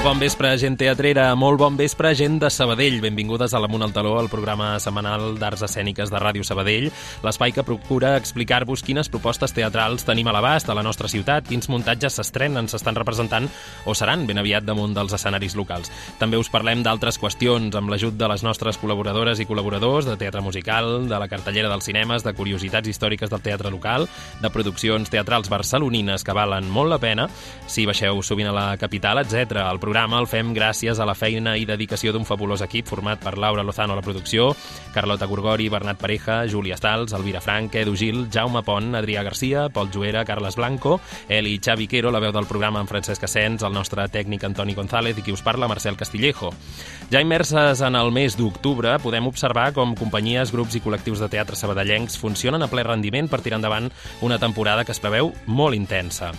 Molt bon vespre, gent teatrera, molt bon vespre, gent de Sabadell. Benvingudes a l'Amunt al Taló, el programa setmanal d'arts escèniques de Ràdio Sabadell, l'espai que procura explicar-vos quines propostes teatrals tenim a l'abast a la nostra ciutat, quins muntatges s'estrenen, s'estan representant o seran ben aviat damunt dels escenaris locals. També us parlem d'altres qüestions amb l'ajut de les nostres col·laboradores i col·laboradors de teatre musical, de la cartellera dels cinemes, de curiositats històriques del teatre local, de produccions teatrals barcelonines que valen molt la pena si baixeu sovint a la capital, etc. El programa el fem gràcies a la feina i dedicació d'un fabulós equip format per Laura Lozano a la producció, Carlota Gorgori, Bernat Pareja, Júlia Stals, Elvira Frank, Edu Gil, Jaume Pont, Adrià Garcia, Pol Juera, Carles Blanco, Eli Xavi Quero, la veu del programa amb Francesc Asens, el nostre tècnic Antoni González i qui us parla, Marcel Castillejo. Ja immerses en el mes d'octubre, podem observar com companyies, grups i col·lectius de teatre sabadellencs funcionen a ple rendiment per tirar endavant una temporada que es preveu molt intensa.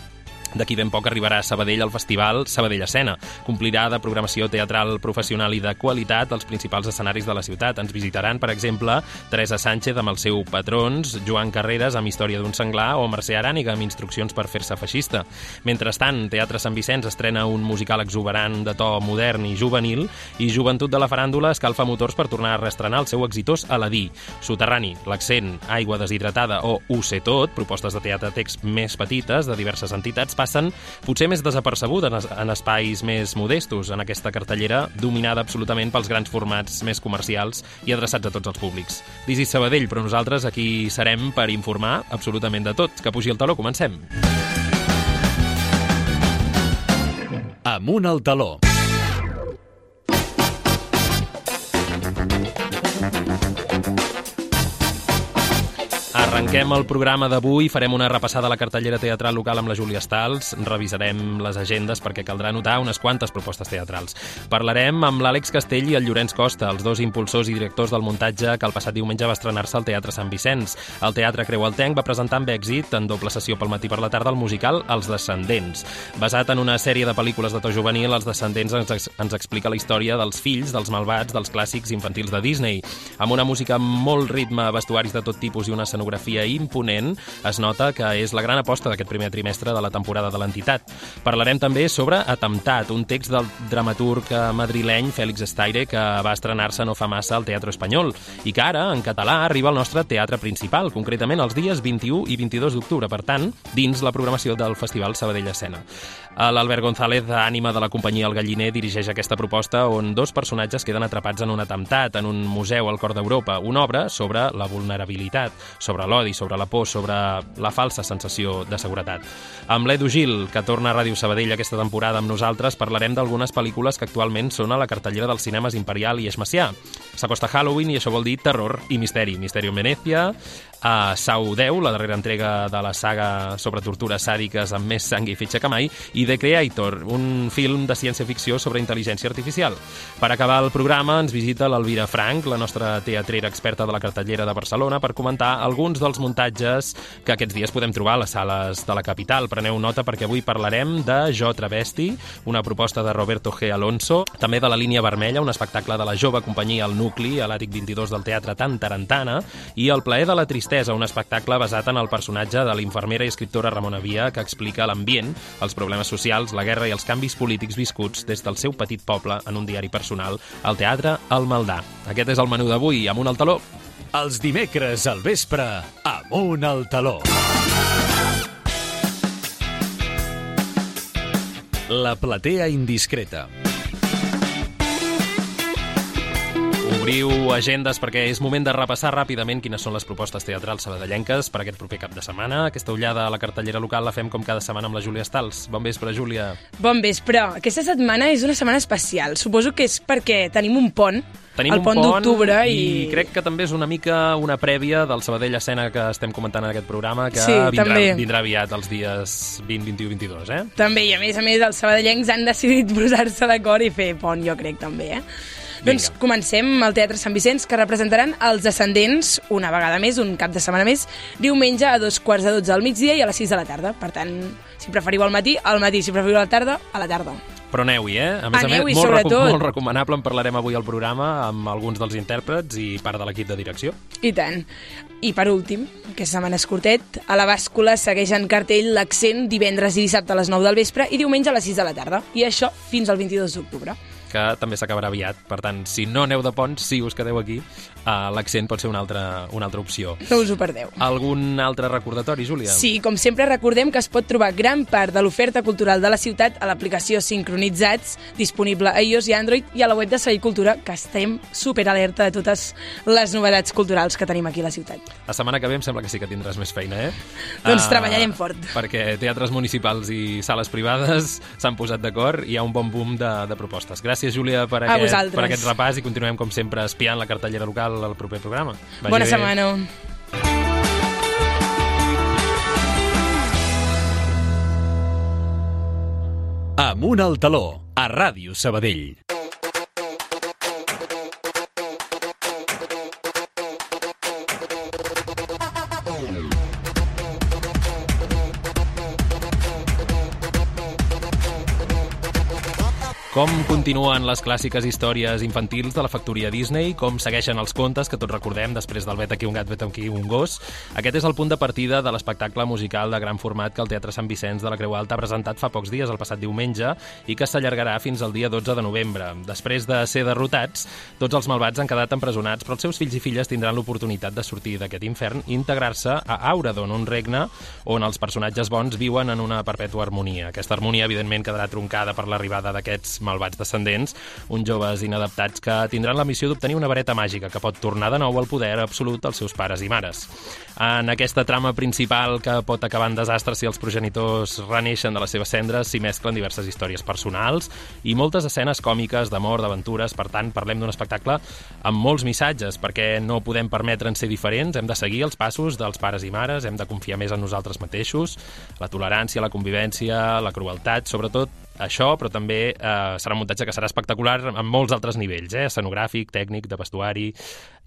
D'aquí ben poc arribarà a Sabadell el festival Sabadell Escena. Complirà de programació teatral professional i de qualitat els principals escenaris de la ciutat. Ens visitaran, per exemple, Teresa Sánchez amb el seu Patrons, Joan Carreras amb Història d'un senglar o Mercè Aràniga amb instruccions per fer-se feixista. Mentrestant, Teatre Sant Vicenç estrena un musical exuberant de to modern i juvenil i Joventut de la Faràndula escalfa motors per tornar a reestrenar el seu exitós Aladí. Soterrani, L'accent, Aigua deshidratada o Ho sé tot, propostes de teatre text més petites de diverses entitats, passen potser més desapercebudes en, en espais més modestos en aquesta cartellera dominada absolutament pels grans formats més comercials i adreçats a tots els públics. Disi Sabadell, però nosaltres aquí serem per informar absolutament de tot. Que pugi el taló, comencem. Amunt al taló. Arrenquem el programa d'avui, farem una repassada a la cartellera teatral local amb la Júlia Stals, revisarem les agendes perquè caldrà notar unes quantes propostes teatrals. Parlarem amb l'Àlex Castell i el Llorenç Costa, els dos impulsors i directors del muntatge que el passat diumenge va estrenar-se al Teatre Sant Vicenç. El Teatre Creu el Tenc va presentar amb èxit, en doble sessió pel matí per la tarda, el musical Els Descendents. Basat en una sèrie de pel·lícules de to juvenil, Els Descendents ens, ens explica la història dels fills, dels malvats, dels clàssics infantils de Disney. Amb una música amb molt ritme, vestuaris de tot tipus i una escenografia imponent, es nota que és la gran aposta d'aquest primer trimestre de la temporada de l'entitat. Parlarem també sobre Atemptat, un text del dramaturg madrileny Fèlix Estaire que va estrenar-se no fa massa al Teatre Espanyol i que ara, en català, arriba al nostre teatre principal, concretament els dies 21 i 22 d'octubre, per tant, dins la programació del Festival Sabadell Escena. L'Albert González, ànima de la companyia El Galliner, dirigeix aquesta proposta on dos personatges queden atrapats en un atemptat en un museu al cor d'Europa, una obra sobre la vulnerabilitat, sobre l'odi, sobre la por, sobre la falsa sensació de seguretat. Amb l'Edu Gil, que torna a Ràdio Sabadell aquesta temporada amb nosaltres, parlarem d'algunes pel·lícules que actualment són a la cartellera dels cinemes Imperial i Esmacià. S'acosta Halloween i això vol dir terror i misteri. Misteri en Venècia, a Sau 10, la darrera entrega de la saga sobre tortures sàdiques amb més sang i fitxa que mai, i The Creator, un film de ciència-ficció sobre intel·ligència artificial. Per acabar el programa ens visita l'Elvira Frank, la nostra teatrera experta de la cartellera de Barcelona, per comentar alguns dels muntatges que aquests dies podem trobar a les sales de la capital. Preneu nota perquè avui parlarem de Jo Travesti, una proposta de Roberto G. Alonso, també de La línia vermella, un espectacle de la jove companyia El Nucli, a l'àtic 22 del Teatre Tan Tarantana, i El plaer de la tristesa Tristesa, un espectacle basat en el personatge de l'infermera i escriptora Ramona Via que explica l'ambient, els problemes socials, la guerra i els canvis polítics viscuts des del seu petit poble en un diari personal, al teatre El Maldà. Aquest és el menú d'avui, amunt al taló. Els dimecres al vespre, amunt al taló. La platea indiscreta. Obriu agendes perquè és moment de repassar ràpidament quines són les propostes teatrals sabadellenques per aquest proper cap de setmana. Aquesta ullada a la cartellera local la fem com cada setmana amb la Júlia Stals. Bon vespre, Júlia. Bon vespre. Aquesta setmana és una setmana especial. Suposo que és perquè tenim un pont, Tenim el un pont d'octubre i... i... crec que també és una mica una prèvia del Sabadell Escena que estem comentant en aquest programa, que Sí, vindrà, també. vindrà aviat els dies 20, 21, 22, eh? També, i a més a més, els sabadellencs han decidit posar-se d'acord i fer pont, jo crec, també, eh? Doncs Vinga. comencem al Teatre Sant Vicenç, que representaran Els Descendents, una vegada més, un cap de setmana més, diumenge a dos quarts de dotze al migdia i a les sis de la tarda. Per tant, si preferiu al matí, al matí. Si preferiu a la tarda, a la tarda. Però aneu-hi, eh? A més Aneu-hi, a més, molt, sobretot. molt recomanable, en parlarem avui al programa amb alguns dels intèrprets i part de l'equip de direcció. I tant. I per últim, aquesta setmana és curtet, a la bàscula segueix en cartell l'accent divendres i dissabte a les 9 del vespre i diumenge a les 6 de la tarda. I això fins al 22 d'octubre. Que també s'acabarà aviat. Per tant, si no aneu de ponts, si us quedeu aquí, uh, l'accent pot ser una altra, una altra opció. No us ho perdeu. Algun altre recordatori, Júlia? Sí, com sempre recordem que es pot trobar gran part de l'oferta cultural de la ciutat a l'aplicació Sincronitzats, disponible a iOS i Android, i a la web de Seguir Cultura, que estem superalerta de totes les novetats culturals que tenim aquí a la ciutat. La setmana que ve em sembla que sí que tindràs més feina, eh? Doncs Ah, treballarem fort. Perquè teatres municipals i sales privades s'han posat d'acord i hi ha un bon boom de, de propostes. Gràcies, Júlia, per A aquest, vosaltres. per aquest repàs i continuem, com sempre, espiant la cartellera local al proper programa. Vagi Bona bé. setmana. Amunt al taló, a Ràdio Sabadell. Com continuen les clàssiques històries infantils de la factoria Disney, com segueixen els contes que tots recordem després del vet aquí un gat, vet aquí un gos. Aquest és el punt de partida de l'espectacle musical de gran format que el Teatre Sant Vicenç de la Creu Alta ha presentat fa pocs dies, el passat diumenge, i que s'allargarà fins al dia 12 de novembre. Després de ser derrotats, tots els malvats han quedat empresonats, però els seus fills i filles tindran l'oportunitat de sortir d'aquest infern i integrar-se a Auradon, un regne on els personatges bons viuen en una perpètua harmonia. Aquesta harmonia, evidentment, quedarà troncada per l'arribada d'aquests malvats descendents, uns joves inadaptats que tindran la missió d'obtenir una vareta màgica que pot tornar de nou al poder absolut als seus pares i mares. En aquesta trama principal que pot acabar en desastre si els progenitors reneixen de les seves cendres, s'hi mesclen diverses històries personals i moltes escenes còmiques d'amor, d'aventures. Per tant, parlem d'un espectacle amb molts missatges, perquè no podem permetre'n ser diferents, hem de seguir els passos dels pares i mares, hem de confiar més en nosaltres mateixos, la tolerància, la convivència, la crueltat, sobretot això, però també eh, serà un muntatge que serà espectacular en molts altres nivells, eh? escenogràfic, tècnic, de vestuari,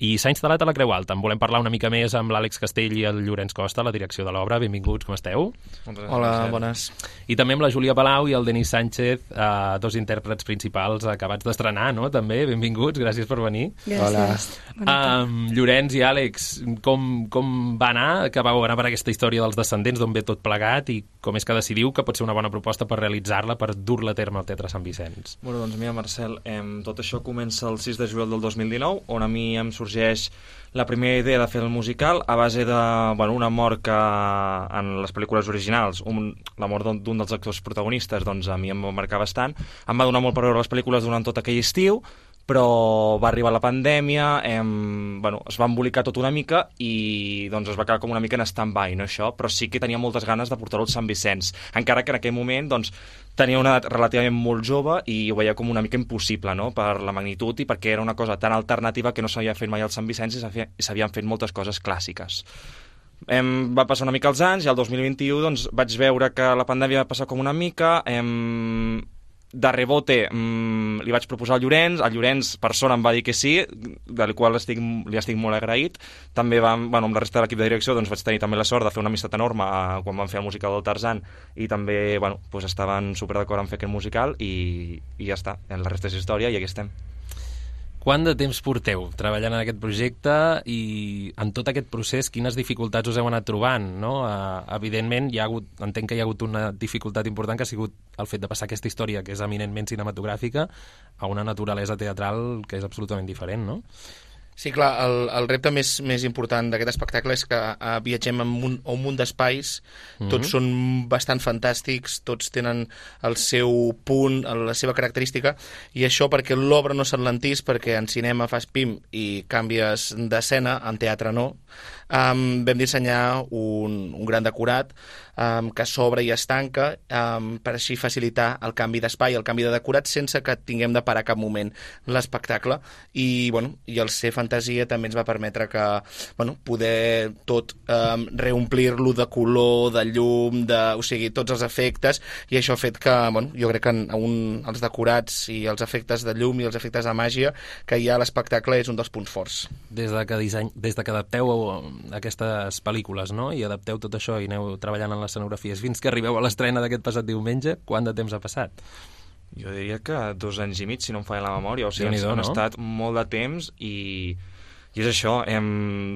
i s'ha instal·lat a la Creu Alta. En volem parlar una mica més amb l'Àlex Castell i el Llorenç Costa, la direcció de l'obra. Benvinguts, com esteu? Hola, bones. I també amb la Júlia Palau i el Denis Sánchez, eh, dos intèrprets principals acabats d'estrenar, no? També, benvinguts, gràcies per venir. Gràcies. Um, Llorenç i Àlex, com, com va anar? Que vau anar per aquesta història dels descendents, d'on ve tot plegat i com és que decidiu que pot ser una bona proposta per realitzar-la, per dur-la a terme al Teatre Sant Vicenç? Bueno, doncs mira, Marcel, em, tot això comença el 6 de juliol del 2019, on a mi em sorgeix la primera idea de fer el musical a base de bueno, una mort que en les pel·lícules originals, un, la mort d'un dels actors protagonistes, doncs a mi em va marcar bastant. Em va donar molt per veure les pel·lícules durant tot aquell estiu, però va arribar la pandèmia, em, bueno, es va embolicar tot una mica i doncs es va quedar com una mica en stand-by, no això? Però sí que tenia moltes ganes de portar-ho al Sant Vicenç, encara que en aquell moment doncs, tenia una edat relativament molt jove i ho veia com una mica impossible, no?, per la magnitud i perquè era una cosa tan alternativa que no s'havia fet mai al Sant Vicenç i s'havien fet moltes coses clàssiques. Em, va passar una mica els anys i el 2021 doncs, vaig veure que la pandèmia va passar com una mica, em, de rebote mm, li vaig proposar al Llorenç, el Llorenç per sort em va dir que sí, del qual estic, li estic molt agraït. També vam, bueno, amb la resta de l'equip de direcció doncs, vaig tenir també la sort de fer una amistat enorme eh, quan vam fer el musical del Tarzan i també bueno, doncs estaven super d'acord en fer aquest musical i, i ja està, la resta és història i aquí estem. Quant de temps porteu treballant en aquest projecte i en tot aquest procés quines dificultats us heu anat trobant? No? Uh, evidentment, hi ha hagut, entenc que hi ha hagut una dificultat important que ha sigut el fet de passar aquesta història, que és eminentment cinematogràfica, a una naturalesa teatral que és absolutament diferent, no? Sí, clar, el, el repte més, més important d'aquest espectacle és que uh, viatgem en un, a un munt d'espais, Mhm. tots són bastant fantàstics, tots tenen el seu punt, la seva característica, i això perquè l'obra no s'enlentís, perquè en cinema fas pim i canvies d'escena, en teatre no, um, vam dissenyar un, un gran decorat um, que s'obre i es tanca um, per així facilitar el canvi d'espai, el canvi de decorat sense que tinguem de parar cap moment l'espectacle i, bueno, i el ser fantasia també ens va permetre que bueno, poder tot um, reomplir-lo de color, de llum, de, o sigui, tots els efectes i això ha fet que, bueno, jo crec que en un, els decorats i els efectes de llum i els efectes de màgia que hi ha a l'espectacle és un dels punts forts. Des de que, disseny, des de que adapteu aquestes pel·lícules no? i adapteu tot això i aneu treballant en les scenografies fins que arribeu a l'estrena d'aquest passat diumenge, quant de temps ha passat? Jo diria que dos anys i mig, si no em falla la memòria. O sigui, han no? estat molt de temps i, i és això. Hem,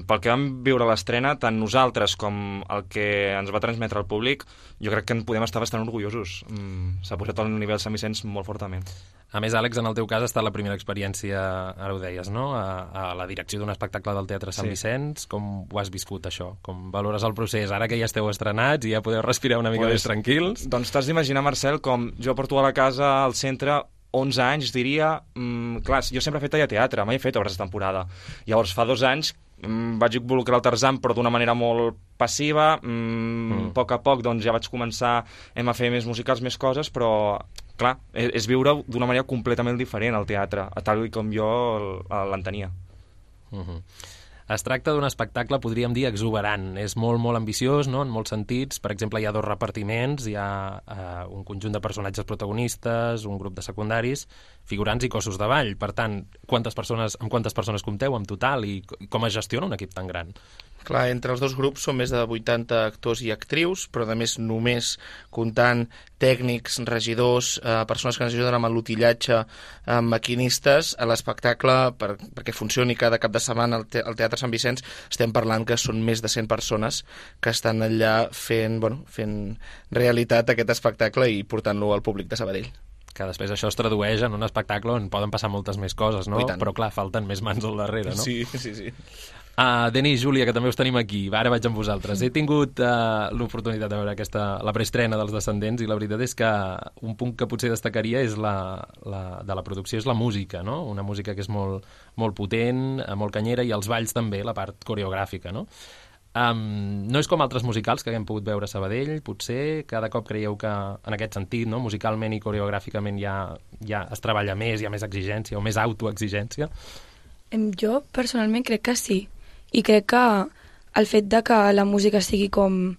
pel que vam viure l'estrena, tant nosaltres com el que ens va transmetre el públic, jo crec que en podem estar bastant orgullosos. Mm, S'ha posat el nivell Sant Vicenç molt fortament. A més, Àlex, en el teu cas ha estat la primera experiència, ara ho deies, no?, a, a la direcció d'un espectacle del Teatre Sant Sí. Vicenç. Com ho has viscut, això? Com valores el procés? Ara que ja esteu estrenats i ja podeu respirar una mica Pues, més tranquils. Doncs t'has d'imaginar, Marcel, com jo porto a la casa al centre 11 anys, diria... Mm, clar, jo sempre he fet tallar teatre, mai he fet obres de temporada. Llavors, fa dos anys mm, vaig involucrar el Tarzan, però d'una manera molt passiva. Mm, Mm. A poc a poc doncs, ja vaig començar hem a fer més musicals, més coses, però clar, és, és viure d'una manera completament diferent al teatre, a tal com jo l'entenia. Uh -huh. Es tracta d'un espectacle, podríem dir, exuberant. És molt, molt ambiciós, no?, en molts sentits. Per exemple, hi ha dos repartiments, hi ha eh, un conjunt de personatges protagonistes, un grup de secundaris, figurants i cossos de ball. Per tant, quantes persones, amb quantes persones compteu en total i com es gestiona un equip tan gran? Clar, entre els dos grups són més de 80 actors i actrius, però a més només comptant tècnics, regidors, eh, persones que ens ajuden amb l'utillatge, eh, maquinistes, a l'espectacle, per, perquè funcioni cada cap de setmana al, te al Teatre Sant Vicenç, estem parlant que són més de 100 persones que estan allà fent, bueno, fent realitat aquest espectacle i portant-lo al públic de Sabadell. Que després això es tradueix en un espectacle on poden passar moltes més coses, no? Però clar, falten més mans al darrere, no? Sí, sí, sí. Uh, Denis, Júlia, que també us tenim aquí. Ara vaig amb vosaltres. He tingut uh, l'oportunitat de veure aquesta, la preestrena dels Descendents i la veritat és que un punt que potser destacaria és la, la, de la producció és la música, no? Una música que és molt, molt potent, eh, molt canyera, i els balls també, la part coreogràfica, no? Um, no és com altres musicals que haguem pogut veure a Sabadell, potser cada cop creieu que en aquest sentit, no? musicalment i coreogràficament ja, ja es treballa més, hi ha més exigència o més autoexigència. Jo personalment crec que sí. I crec que el fet de que la música sigui com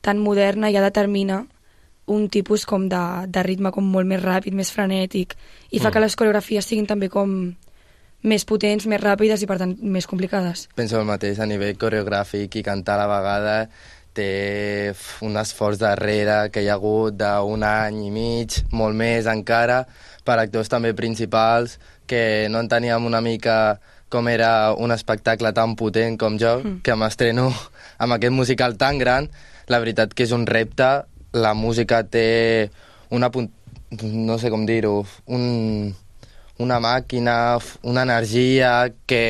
tan moderna ja determina un tipus com de, de ritme com molt més ràpid, més frenètic, i fa Mm. que les coreografies siguin també com més potents, més ràpides i per tant més complicades. Penso el mateix a nivell coreogràfic i cantar a la vegada té un esforç darrere que hi ha hagut d'un any i mig, molt més encara, per actors també principals, que no enteníem una mica com era un espectacle tan potent com jo, mm. que m'estreno amb aquest musical tan gran. La veritat que és un repte, la música té una... no sé com dir-ho, un, una màquina, una energia que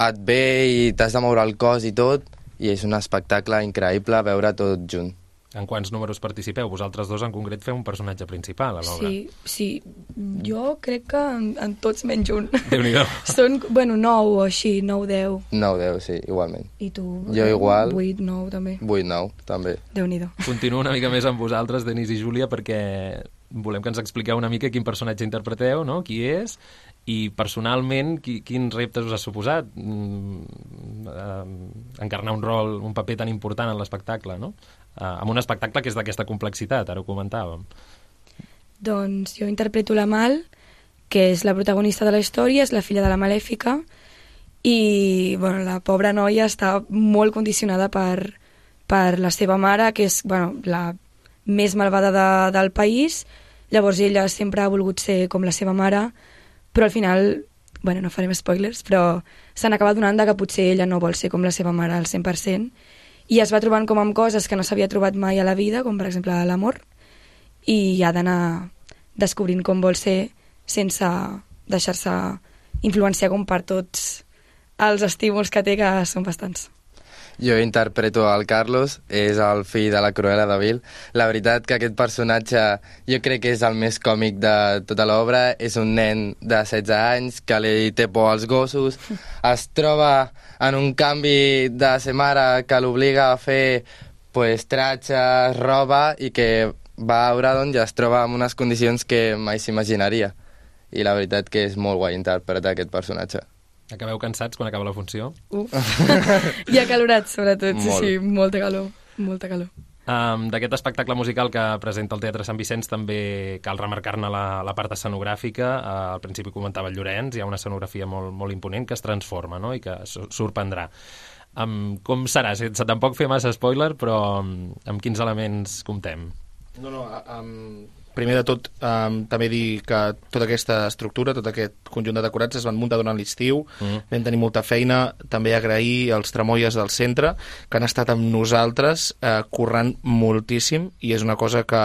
et ve i t'has de moure el cos i tot, i és un espectacle increïble veure tot junt. En quants números participeu? Vosaltres dos en concret feu un personatge principal a l'obra. Sí, sí. Jo crec que en, en tots menys un. Déu-n'hi-do. Són, bueno, 9 o així, 9, 10. 9, 10, sí, igualment. I tu? Jo igual. 8, 9 també. 8, 9, també. Déu-n'hi-do. Continuo una mica més amb vosaltres, Denis i Júlia, perquè volem que ens expliqueu una mica quin personatge interpreteu, no? qui és, i personalment qui, quins reptes us ha suposat mm, eh, encarnar un rol, un paper tan important en l'espectacle, no? Eh, amb un espectacle que és d'aquesta complexitat, ara ho comentàvem. Doncs jo interpreto la Mal, que és la protagonista de la història, és la filla de la Malèfica, i bueno, la pobra noia està molt condicionada per, per la seva mare, que és bueno, la més malvada de, del país. Llavors ella sempre ha volgut ser com la seva mare, però al final, bueno, no farem spoilers, però s'han acabat donant de que potser ella no vol ser com la seva mare al 100%, i es va trobant com amb coses que no s'havia trobat mai a la vida, com per exemple l'amor, i ha d'anar descobrint com vol ser sense deixar-se influenciar com per tots els estímuls que té, que són bastants. Jo interpreto el Carlos, és el fill de la Cruella de Vil. La veritat que aquest personatge jo crec que és el més còmic de tota l'obra. És un nen de 16 anys que li té por als gossos. Es troba en un canvi de ser mare que l'obliga a fer pues, tratges, roba i que va a Obradon i es troba en unes condicions que mai s'imaginaria. I la veritat que és molt guai interpretar aquest personatge. Acabeu cansats quan acaba la funció? Uf. I acalorat, sobretot, sí, Molt. sí, molta calor, molta calor. Um, D'aquest espectacle musical que presenta el Teatre Sant Vicenç també cal remarcar-ne la, la part escenogràfica. Uh, al principi comentava el Llorenç, hi ha una escenografia molt, molt imponent que es transforma no? i que sorprendrà. Um, com serà? Sense tampoc fer massa spoiler, però um, amb quins elements comptem? No, no, amb... primer de tot, um, també dir que tota aquesta estructura, tot aquest conjunt de decorats es van muntar durant l'estiu, mm. vam tenir molta feina, també agrair als tramoies del centre que han estat amb nosaltres eh, currant moltíssim i és una cosa que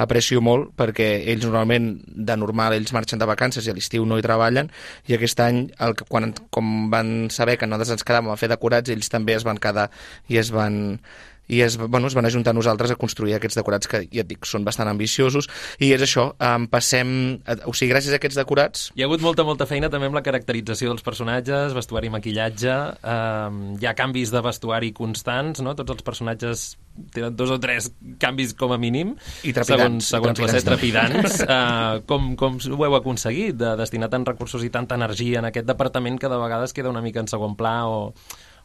aprecio molt perquè ells normalment, de normal, ells marxen de vacances i a l'estiu no hi treballen i aquest any, el, quan, com van saber que nosaltres ens quedàvem a fer decorats, ells també es van quedar i es van i es, bueno, es van ajuntar a nosaltres a construir aquests decorats que, ja et dic, són bastant ambiciosos i és això, um, passem o sigui, gràcies a aquests decorats Hi ha hagut molta, molta feina també amb la caracterització dels personatges, vestuari i maquillatge um, hi ha canvis de vestuari constants, no? Tots els personatges tenen dos o tres canvis com a mínim I trepidants, segons, segons i va ser trepidants, trepidants uh, com, com ho heu aconseguit de destinar tant recursos i tanta energia en aquest departament que de vegades queda una mica en segon pla o,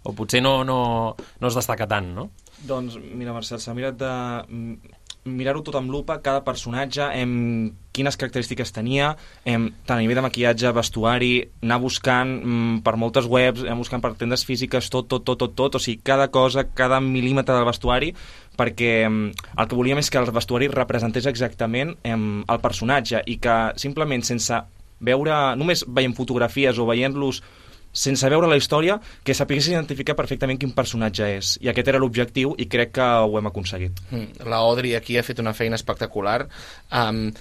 o potser no, no, no es destaca tant, no? Doncs, mira, Marcel, s'ha mirat de mm, mirar-ho tot amb lupa, cada personatge, em, quines característiques tenia, em, tant a nivell de maquillatge, vestuari, anar buscant mm, per moltes webs, anar buscant per tendes físiques, tot, tot, tot, tot, tot, o sigui, cada cosa, cada mil·límetre del vestuari, perquè em, el que volíem és que el vestuari representés exactament em, el personatge i que simplement sense veure, només veient fotografies o veient-los sense veure la història, que sapiguessin identificar perfectament quin personatge és. I aquest era l'objectiu i crec que ho hem aconseguit. Mm, La Audrey aquí ha fet una feina espectacular. Um,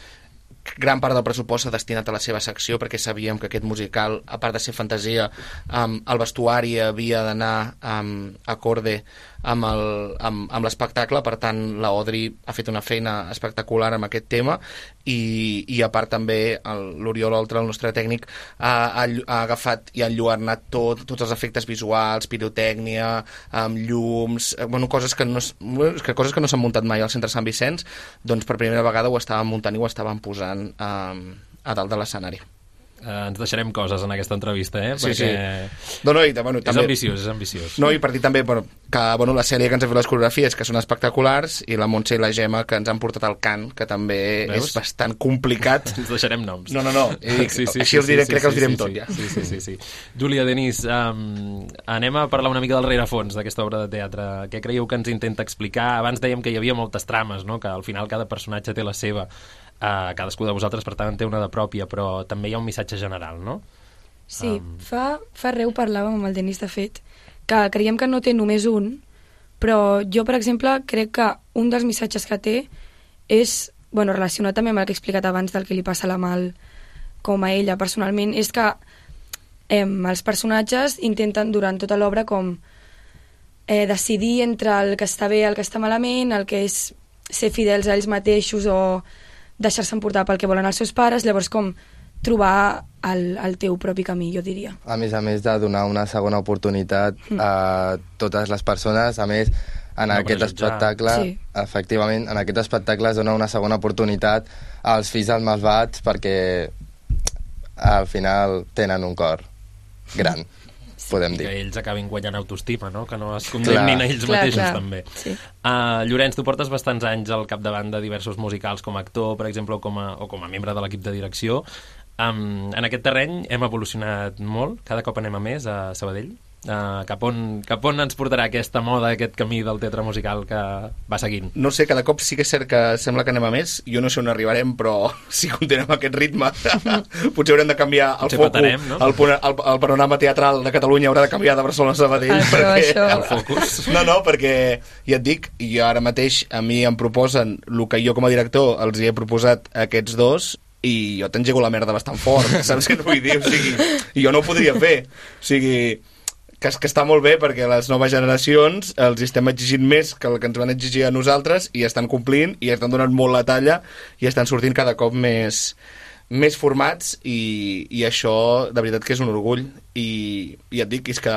gran part del pressupost s'ha destinat a la seva secció perquè sabíem que aquest musical, a part de ser fantasia, um, el vestuari havia d'anar um, acorde amb l'espectacle, per tant la Audrey ha fet una feina espectacular amb aquest tema i, i a part també l'Oriol Oltra, el nostre tècnic, ha, ha, ha agafat i ha enlluernat tot, tots els efectes visuals, pirotècnia, amb llums, eh, bueno, coses que no, que coses que no s'han muntat mai al centre Sant Vicenç, doncs per primera vegada ho estàvem muntant i ho estàvem posant um, a dalt de l'escenari. Uh, ens deixarem coses en aquesta entrevista, eh? Sí, Perquè No, no, i, bueno, és també, ambiciós, és ambiciós. no, i per dir també bueno, que bueno, la Cèlia que ens ha fet les coreografies que són espectaculars i la Montse i la Gemma que ens han portat el cant que també Veus? és bastant complicat Ens deixarem noms. no, no, no, i dic, així els diré, crec que els direm sí, tot sí, ja Sí, sí, sí, sí. Júlia, Denis, um, anem a parlar una mica del rerefons d'aquesta obra de teatre. Què creieu que ens intenta explicar? Abans dèiem que hi havia moltes trames, no? que al final cada personatge té la seva. Uh, cadascú de vosaltres, per tant, té una de pròpia, però també hi ha un missatge general, no? Sí, Um. fa, fa reu parlàvem amb el Denis, de fet, que creiem que no té només un, però jo, per exemple, crec que un dels missatges que té és, bueno, relacionat també amb el que he explicat abans del que li passa a la Mal com a ella personalment, és que em, els personatges intenten durant tota l'obra com eh, decidir entre el que està bé, el que està malament, el que és ser fidels a ells mateixos o deixar-se emportar pel que volen els seus pares, llavors com trobar el, el teu propi camí, jo diria. A més a més de donar una segona oportunitat a totes les persones, a més, en No aquest espectacle, Sí. efectivament, en aquest espectacle es dona una segona oportunitat als fills dels malvats perquè al final tenen un cor gran, podem I que dir. ells acabin guanyant autoestima, no? Que no es condemnin Clar. a ells Clar, mateixos, clar. també. Sí. Uh, Llorenç, tu portes bastants anys al capdavant de diversos musicals com a actor, per exemple, o com a, o com a membre de l'equip de direcció. Um, en aquest terreny hem evolucionat molt, cada cop anem a més a Sabadell. Uh, cap, on, cap on ens portarà aquesta moda, aquest camí del teatre musical que va seguint? no sé, cada cop sí que és cert que sembla que anem a més jo no sé on arribarem, però si continuem aquest ritme potser haurem de canviar el Potser foco, patarem, no? el, el, el panorama teatral de Catalunya haurà de canviar de Barcelona a Sabadell Ah, però això- El focus. No, no, perquè ja et dic, jo ara mateix a mi em proposen el que jo com a director els hi he proposat a aquests dos i jo t'engego la merda bastant fort, saps què et vull dir? O sigui, jo no ho podria fer. O sigui, que, que està molt bé perquè les noves generacions els estem exigint més que el que ens van exigir a nosaltres i estan complint i estan donant molt la talla i estan sortint cada cop més, més formats i, i això de veritat que és un orgull i, i et dic és que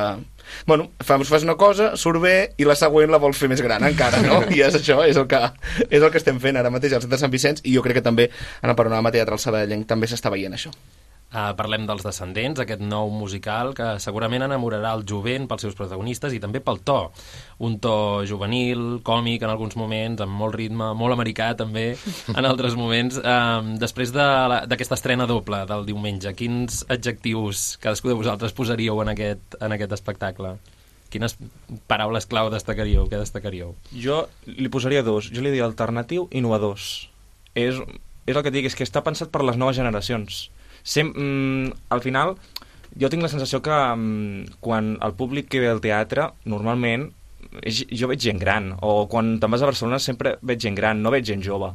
bueno, fas, fas una cosa, surt bé i la següent la vols fer més gran encara, no? I és això, és el que, és el que estem fent ara mateix al Centre Sant Vicenç i jo crec que també en el panorama teatral sabadellenc també s'està veient això. Uh, parlem dels Descendents, aquest nou musical que segurament enamorarà el jovent pels seus protagonistes i també pel to. Un to juvenil, còmic en alguns moments, amb molt ritme, molt americà també en altres moments. Um, després de d'aquesta estrena doble del diumenge, quins adjectius cadascú de vosaltres posaríeu en aquest, en aquest espectacle? Quines paraules clau destacaríeu? Què destacaríeu? Jo li posaria dos. Jo li diria alternatiu i innovadors. És és el que et dic, és que està pensat per les noves generacions. Sem, mm, al final, jo tinc la sensació que mm, quan el públic que ve al teatre, normalment, és, jo veig gent gran, o quan te'n vas a Barcelona sempre veig gent gran, no veig gent jove.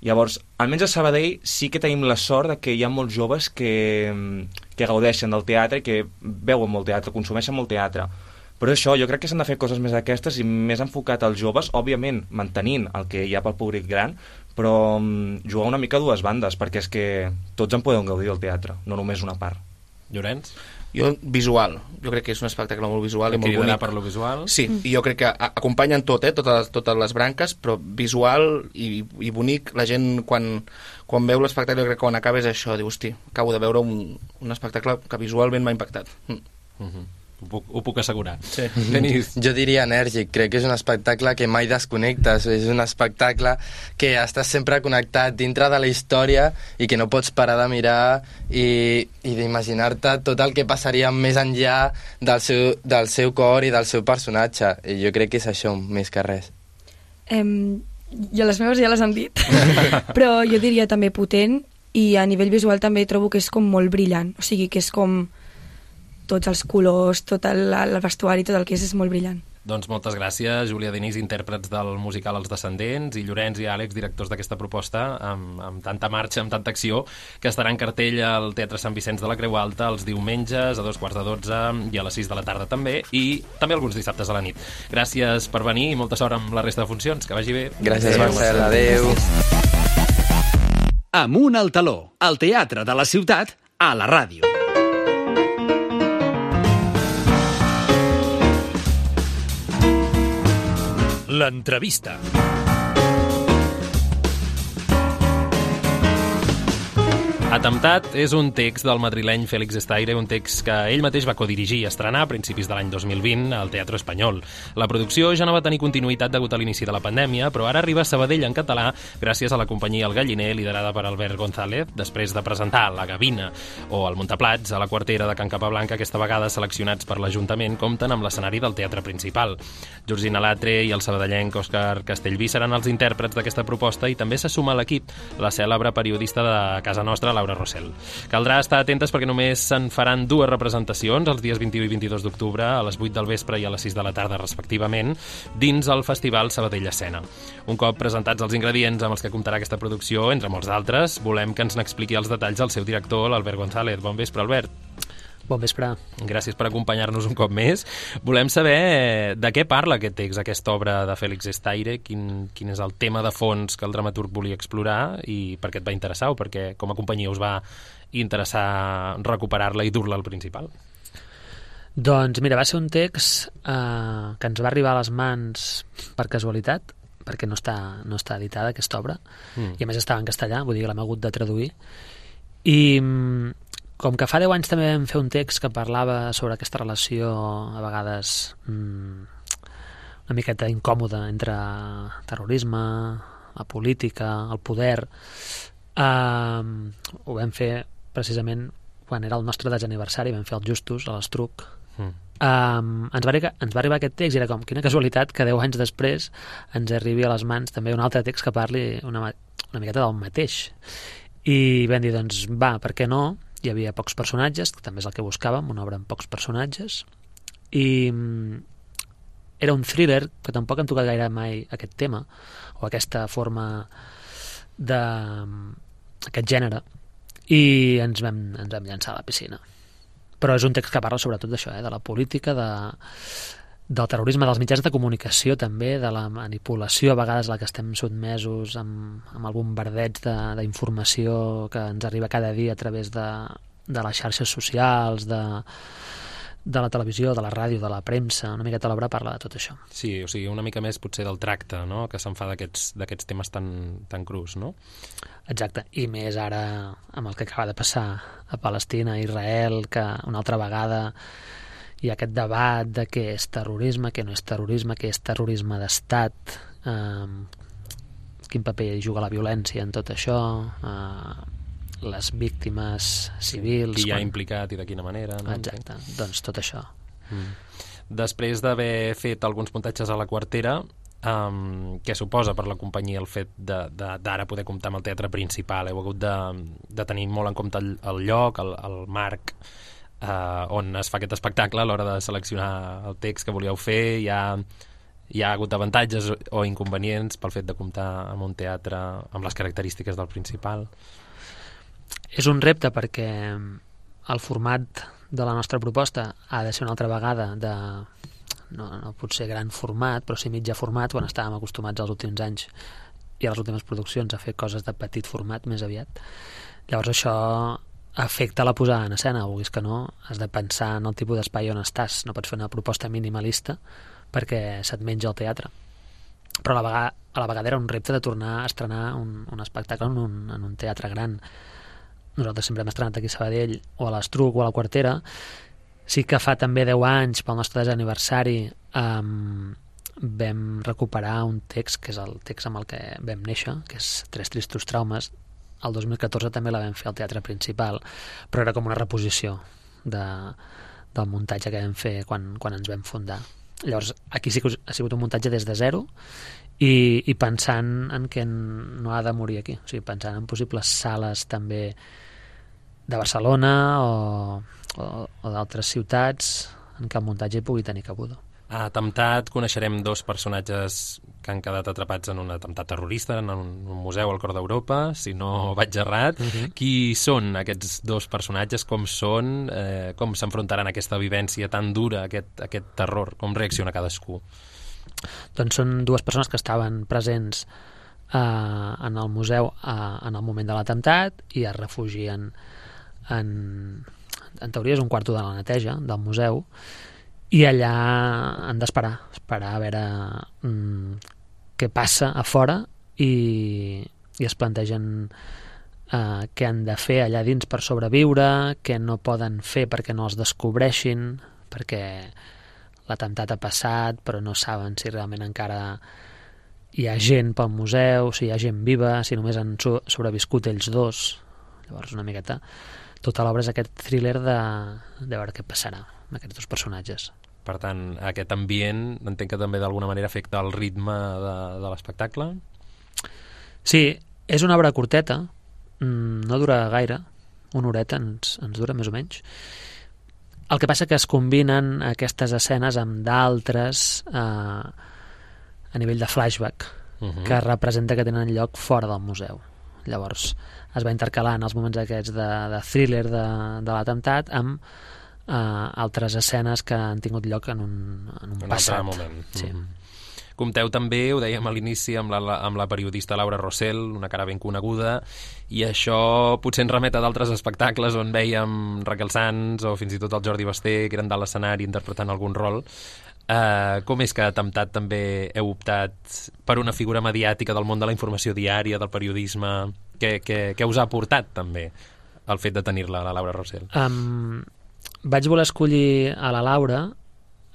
Llavors, almenys a Sabadell sí que tenim la sort de que hi ha molts joves que, mm, que gaudeixen del teatre i que veuen molt teatre, consumeixen molt teatre. Però això, jo crec que s'han de fer coses més d'aquestes i més enfocat als joves, òbviament mantenint el que hi ha pel públic gran, però mm, jugar una mica a dues bandes, perquè és que tots en podem gaudir del teatre, no només una part. Llorenç? Jo, visual. Jo crec que és un espectacle molt visual i molt bonic. per lo visual? Sí, i jo crec que acompanyen tot, eh, totes, totes les branques, però visual i, i bonic. La gent, quan, quan veu l'espectacle, jo crec que quan acaba és això, diu, hosti, acabo de veure un, un espectacle que visualment m'ha impactat. Mm. Mhm. Ho puc, ho puc assegurar. Sí. Denis, Jo diria enèrgic, crec que és un espectacle que mai desconnectes, és un espectacle que estàs sempre connectat dintre de la història i que no pots parar de mirar i, i d'imaginar-te tot el que passaria més enllà del seu, del seu cor i del seu personatge. I jo crec que és això, més que res. Em, jo les meves ja les han dit, però jo diria també potent i a nivell visual també trobo que és com molt brillant, o sigui que és com tots els colors, tot el, el vestuari, tot el que és, és molt brillant. doncs moltes gràcies, Júlia Denis, intèrprets del musical Els Descendents, i Llorenç i Àlex, directors d'aquesta proposta, amb, amb tanta marxa, amb tanta acció, que estarà en cartell al Teatre Sant Vicenç de la Creu Alta els diumenges a dos quarts de dotze i a les sis de la tarda també, i també alguns dissabtes a la nit. Gràcies per venir i molta sort amb la resta de funcions. Que vagi bé. Gràcies, Marcel. Adéu. Amunt al taló, al teatre de la ciutat, a la ràdio. L'entrevista. Atemptat és un text del madrileny Félix Estaire, un text que ell mateix va codirigir i estrenar a principis de l'any 2020 al Teatre Espanyol. La producció ja no va tenir continuïtat degut a l'inici de la pandèmia, però ara arriba a Sabadell en català gràcies a la companyia El Galliner, liderada per Albert González, després de presentar La Gavina o El Montaplats a la quartera de Can Capablanca, aquesta vegada seleccionats per l'Ajuntament, compten amb l'escenari del teatre principal. Georgina Latre i el sabadellenc Òscar Castellví seran els intèrprets d'aquesta proposta i també se suma a l'equip la cèlebre periodista de casa nostra, Laura Rossell. Caldrà estar atentes perquè només se'n faran dues representacions, els dies 21 i 22 d'octubre, a les 8 del vespre i a les 6 de la tarda, respectivament, dins el Festival Sabadell Escena. Un cop presentats els ingredients amb els que comptarà aquesta producció, entre molts d'altres, volem que ens n'expliqui els detalls el seu director, l'Albert González. Bon vespre, Albert. Bon vespre. Gràcies per acompanyar-nos un cop més. Volem saber eh, de què parla aquest text, aquesta obra de Félix Estaire, quin, quin és el tema de fons que el dramaturg volia explorar i per què et va interessar o perquè com a companyia us va interessar recuperar-la i dur-la al principal. Doncs mira, va ser un text eh, que ens va arribar a les mans per casualitat, perquè no està, no està editada aquesta obra, Mm. i a més estava en castellà, vull dir que l'hem hagut de traduir. I mm, com que fa 10 anys també vam fer un text que parlava sobre aquesta relació a vegades mm, una miqueta incòmoda entre terrorisme, la política, el poder, eh, ho vam fer precisament quan era el nostre desaniversari, vam fer el Justus a l'Estruc, Mm. Um, ens, va arribar, ens va arribar aquest text i era com, quina casualitat que 10 anys després ens arribi a les mans també un altre text que parli una, una miqueta del mateix. I vam dir, doncs va, per què no hi havia pocs personatges, que també és el que buscàvem una obra amb pocs personatges i mm, era un thriller que tampoc hem tocat gaire mai aquest tema o aquesta forma de aquest gènere i ens vam, ens vam llançar a la piscina. Però és un text que parla sobretot d'això, eh, de la política, de, del terrorisme, dels mitjans de comunicació també, de la manipulació a vegades a la que estem sotmesos amb, amb el bombardeig de- d'informació que ens arriba cada dia a través de, de les xarxes socials, de, de la televisió, de la ràdio, de la premsa, una miqueta l'obra parla de tot això. Sí, o sigui, una mica més potser del tracte, no?, que se'n fa d'aquests temes tan, tan crus, no? Exacte, i més ara amb el que acaba de passar a Palestina, a Israel, que una altra vegada ha aquest debat de què és terrorisme, què no és terrorisme, què és terrorisme d'estat, eh, quin paper hi juga la violència en tot això, eh, les víctimes civils... Qui hi ha quan- implicat i de quina manera, no? Exacte, doncs tot això. Mm. Després d'haver fet alguns puntatges a la quartera, um, què suposa per la companyia el fet d'ara poder comptar amb el teatre principal? Heu hagut de, de tenir molt en compte el, el lloc, el, el marc uh, on es fa aquest espectacle a l'hora de seleccionar el text que volíeu fer? Hi ha, hi ha hagut avantatges o inconvenients pel fet de comptar amb un teatre amb les característiques del principal? És un repte perquè el format de la nostra proposta ha de ser una altra vegada de, no, no pot ser gran format, però sí mitjà format, quan estàvem acostumats als últims anys i a les últimes produccions a fer coses de petit format més aviat. Llavors això afecta la posada en escena, vulguis que no, has de pensar en el tipus d'espai on estàs, no pots fer una proposta minimalista perquè se't menja el teatre. Però a la vegada, a la vegada era un repte de tornar a estrenar un, un espectacle en un, en un teatre gran. Nosaltres sempre hem estrenat aquí a Sabadell o a l'Estruc o a la Quartera. Sí que fa també 10 anys pel nostre desaniversari um, vam recuperar un text que és el text amb el que vam néixer que és Tres tristos traumes el 2014 també la vam fer al teatre principal però era com una reposició de, del muntatge que vam fer quan, quan ens vam fundar llavors aquí sí que ha sigut un muntatge des de zero i, i pensant en que no ha de morir aquí, o sigui, pensant en possibles sales també de Barcelona o, o, o d'altres ciutats en què el muntatge pugui tenir cabuda. A Temptat coneixerem dos personatges que han quedat atrapats en un atemptat terrorista en un, un museu al cor d'Europa, si no vaig errat. Uh -huh. Qui són aquests dos personatges? Com són? Eh, com s'enfrontaran a aquesta vivència tan dura, aquest, aquest terror? Com reacciona cadascú? Doncs són dues persones que estaven presents eh, en el museu eh, en el moment de l'atemptat i es refugien en, en teoria és un quarto de la neteja del museu i allà han d'esperar esperar a veure mm, què passa a fora i, i es plantegen eh, què han de fer allà dins per sobreviure, què no poden fer perquè no els descobreixin, perquè l'atemptat ha passat, però no saben si realment encara hi ha gent pel museu, si hi ha gent viva, si només han sobreviscut ells dos. Llavors, una miqueta, tota l'obra és aquest thriller de, de veure què passarà amb aquests dos personatges. Per tant, aquest ambient entenc que també d'alguna manera afecta el ritme de, de l'espectacle? Sí, és una obra curteta, mm, no dura gaire, una horeta ens, ens dura més o menys, el que passa que es combinen aquestes escenes amb d'altres eh, a nivell de flashback uh -huh. que representa que tenen lloc fora del museu. Llavors es va intercalant els moments aquests de, de thriller de, de l'atemptat amb eh, altres escenes que han tingut lloc en un, en un, un passat. moment. Sí. Uh -huh. Compteu també, ho dèiem a l'inici, amb, la, amb la periodista Laura Rossell, una cara ben coneguda, i això potser ens remet a d'altres espectacles on veiem Raquel Sanz o fins i tot el Jordi Basté, que eren dalt l'escenari interpretant algun rol. Uh, com és que ha temptat també heu optat per una figura mediàtica del món de la informació diària, del periodisme? Què, què, què us ha aportat també el fet de tenir-la, la Laura Rossell? Um, vaig voler escollir a la Laura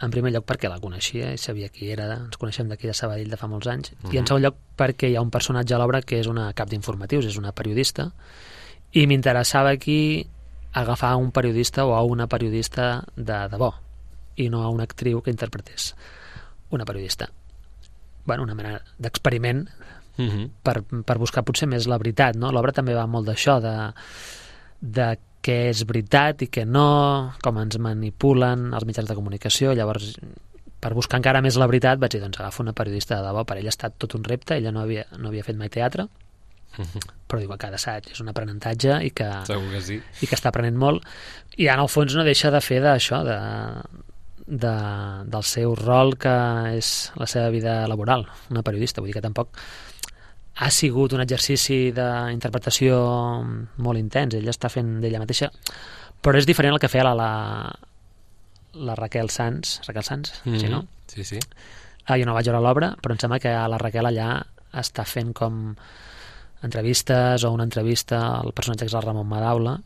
en primer lloc perquè la coneixia i sabia qui era, ens coneixem d'aquí de Sabadell de fa molts anys, uh -huh. i en mhm. segon lloc perquè hi ha un personatge a l'obra que és una cap d'informatius, és una periodista, i m'interessava aquí agafar un periodista o a una periodista de debò, i no a una actriu que interpretés una periodista. bueno, una mena d'experiment uh mhm. -huh. per, per buscar potser més la veritat, no? L'obra també va molt d'això, de, de què és veritat i què no, com ens manipulen els mitjans de comunicació, llavors per buscar encara més la veritat vaig dir, doncs agafo una periodista de debò, per ella ha estat tot un repte, ella no havia, no havia fet mai teatre, però diu que cada assaig és un aprenentatge i que, Segur que sí. i que està aprenent molt. I en el fons no deixa de fer d'això de, de, del seu rol que és la seva vida laboral una periodista, vull dir que tampoc ha sigut un exercici d'interpretació molt intens, ella està fent d'ella mateixa, però és diferent el que feia la, la, la Raquel Sanz, Raquel Sanz, mm -hmm. sí, no? Sí, sí. Ah, jo no vaig veure l'obra, però em sembla que la Raquel allà està fent com entrevistes o una entrevista al personatge que és el Ramon Madaula.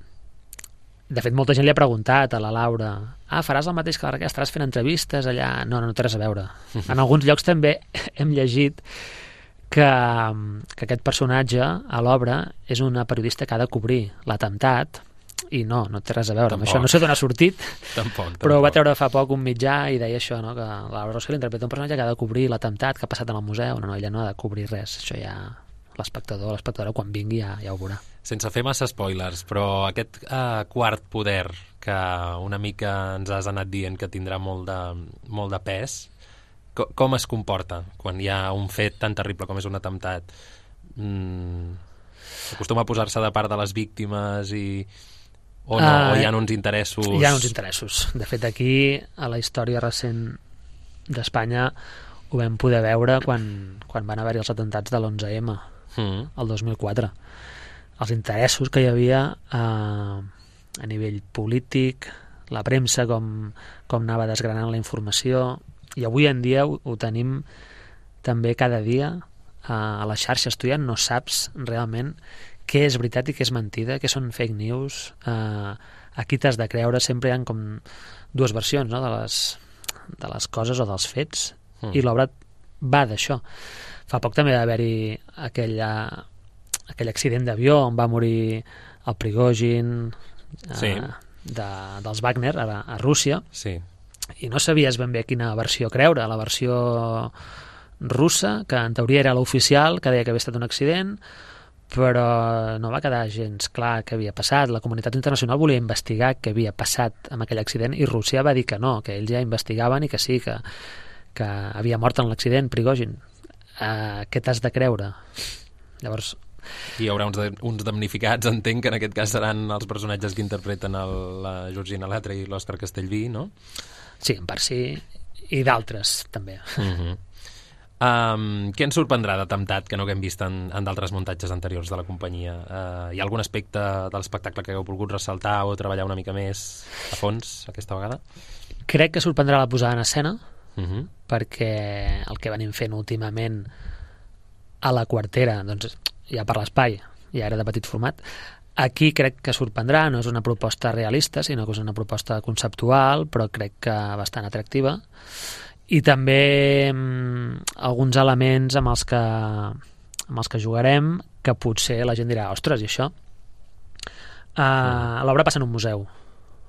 De fet, molta gent li ha preguntat a la Laura ah, faràs el mateix que la Raquel, estaràs fent entrevistes allà? No, no, no té res a veure. En alguns llocs també hem llegit que, que aquest personatge a l'obra és una periodista que ha de cobrir l'atemptat i no, no té res a veure amb Tampoc. això. No sé d'on ha sortit, Tampoc, tampoc. però ho va treure fa poc un mitjà i deia això, no? que la Rossell interpreta un personatge que ha de cobrir l'atemptat que ha passat en el museu. No, no, ella no ha de cobrir res. Això ja l'espectador, l'espectadora quan vingui ja, ja ho veurà. Sense fer massa spoilers, però aquest eh, quart poder que una mica ens has anat dient que tindrà molt de, molt de pes, co com es comporta quan hi ha un fet tan terrible com és un atemptat? Mm, acostuma a posar-se de part de les víctimes i... o no, Ah, o hi ha uns interessos... Hi ha uns interessos. De fet, aquí, a la història recent d'Espanya, ho vam poder veure quan, quan van haver-hi els atemptats de l'11M, Mm. el 2004. Els interessos que hi havia eh, a nivell polític, la premsa, com, com anava desgranant la informació, i avui en dia ho, ho tenim també cada dia a les xarxes. Tu ja no saps realment què és veritat i què és mentida, què són fake news, eh, a qui t'has de creure, sempre hi ha com dues versions no? de, les, de les coses o dels fets, Mm. i l'obra va d'això. Fa poc també va haver-hi aquell, aquell accident d'avió on va morir el Prigozhin eh, Sí. de, dels Wagner a, a Rússia, Sí. I no sabies ben bé quina versió creure, la versió russa, que en teoria era l'oficial, que deia que havia estat un accident, però no va quedar gens clar què havia passat. La comunitat internacional volia investigar què havia passat amb aquell accident i Rússia va dir que no, que ells ja investigaven i que sí, que, que havia mort en l'accident Prigozhin. Uh, què t'has de creure? Llavors, Hi haurà uns, de, uns damnificats, entenc que en aquest cas seran els personatges que interpreten el, la Georgina Latre i l'Òscar Castellví, no? Sí, en part sí, i d'altres també. Uh -huh. um, què ens sorprendrà d'atemptat que no haguem vist en, en d'altres muntatges anteriors de la companyia? Uh, hi ha algun aspecte de l'espectacle que hagueu volgut ressaltar o treballar una mica més a fons aquesta vegada? Crec que sorprendrà la posada en escena, Uh -huh. perquè el que venim fent últimament a la quartera, doncs ja per l'espai, ja era de petit format, aquí crec que sorprendrà, no és una proposta realista, sinó que és una proposta conceptual, però crec que bastant atractiva, i també mm, alguns elements amb els que amb els que jugarem que potser la gent dirà, ostres, i això? Uh, L'obra passa en un museu.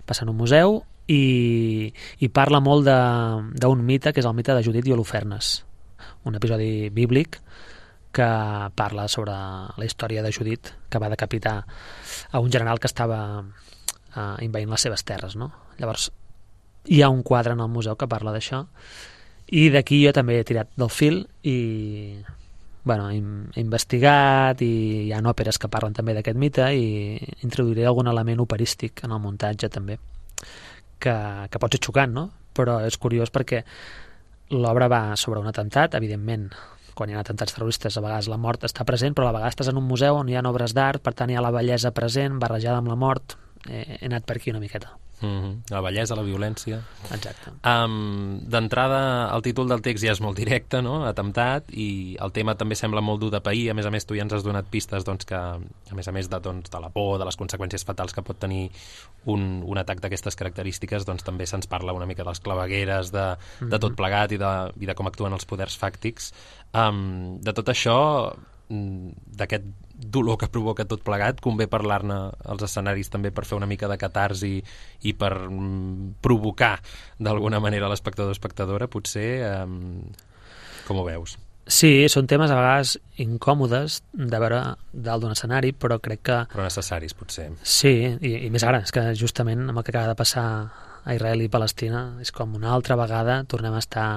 Passa en un museu i, i parla molt de- d'un mite que és el mite de Judit i Holofernes un episodi bíblic que parla sobre la història de Judit que va decapitar a un general que estava uh, invadint les seves terres no? llavors hi ha un quadre en el museu que parla d'això i d'aquí jo també he tirat del fil i bueno, he investigat i hi ha òperes que parlen també d'aquest mite i introduiré algun element operístic en el muntatge també que, que pot ser xocant, no? però és curiós perquè l'obra va sobre un atemptat, evidentment quan hi ha atemptats terroristes a vegades la mort està present, però a la vegada estàs en un museu on hi ha obres d'art, per tant hi ha la bellesa present barrejada amb la mort, eh, he anat per aquí una miqueta. Uh -huh. La bellesa, la violència... Exacte. Um, D'entrada, el títol del text ja és molt directe, no? Atemptat, i el tema també sembla molt dur de pair. A més a més, tu ja ens has donat pistes doncs, que, a més a més de, doncs, de la por, de les conseqüències fatals que pot tenir un, un atac d'aquestes característiques, doncs també se'ns parla una mica de les clavegueres, de, de tot plegat i de, i de com actuen els poders fàctics. Um, de tot això, mm, d'aquest dolor que provoca tot plegat, convé parlar-ne als escenaris també per fer una mica de catarsi i per mm, provocar d'alguna manera l'espectador o espectadora, potser um, com ho veus? Sí, són temes a vegades incòmodes de veure dalt d'un escenari, però crec que Però necessaris, potser. Sí, i, i més ara, és que justament amb el que acaba de passar a Israel i Palestina és com una altra vegada tornem a estar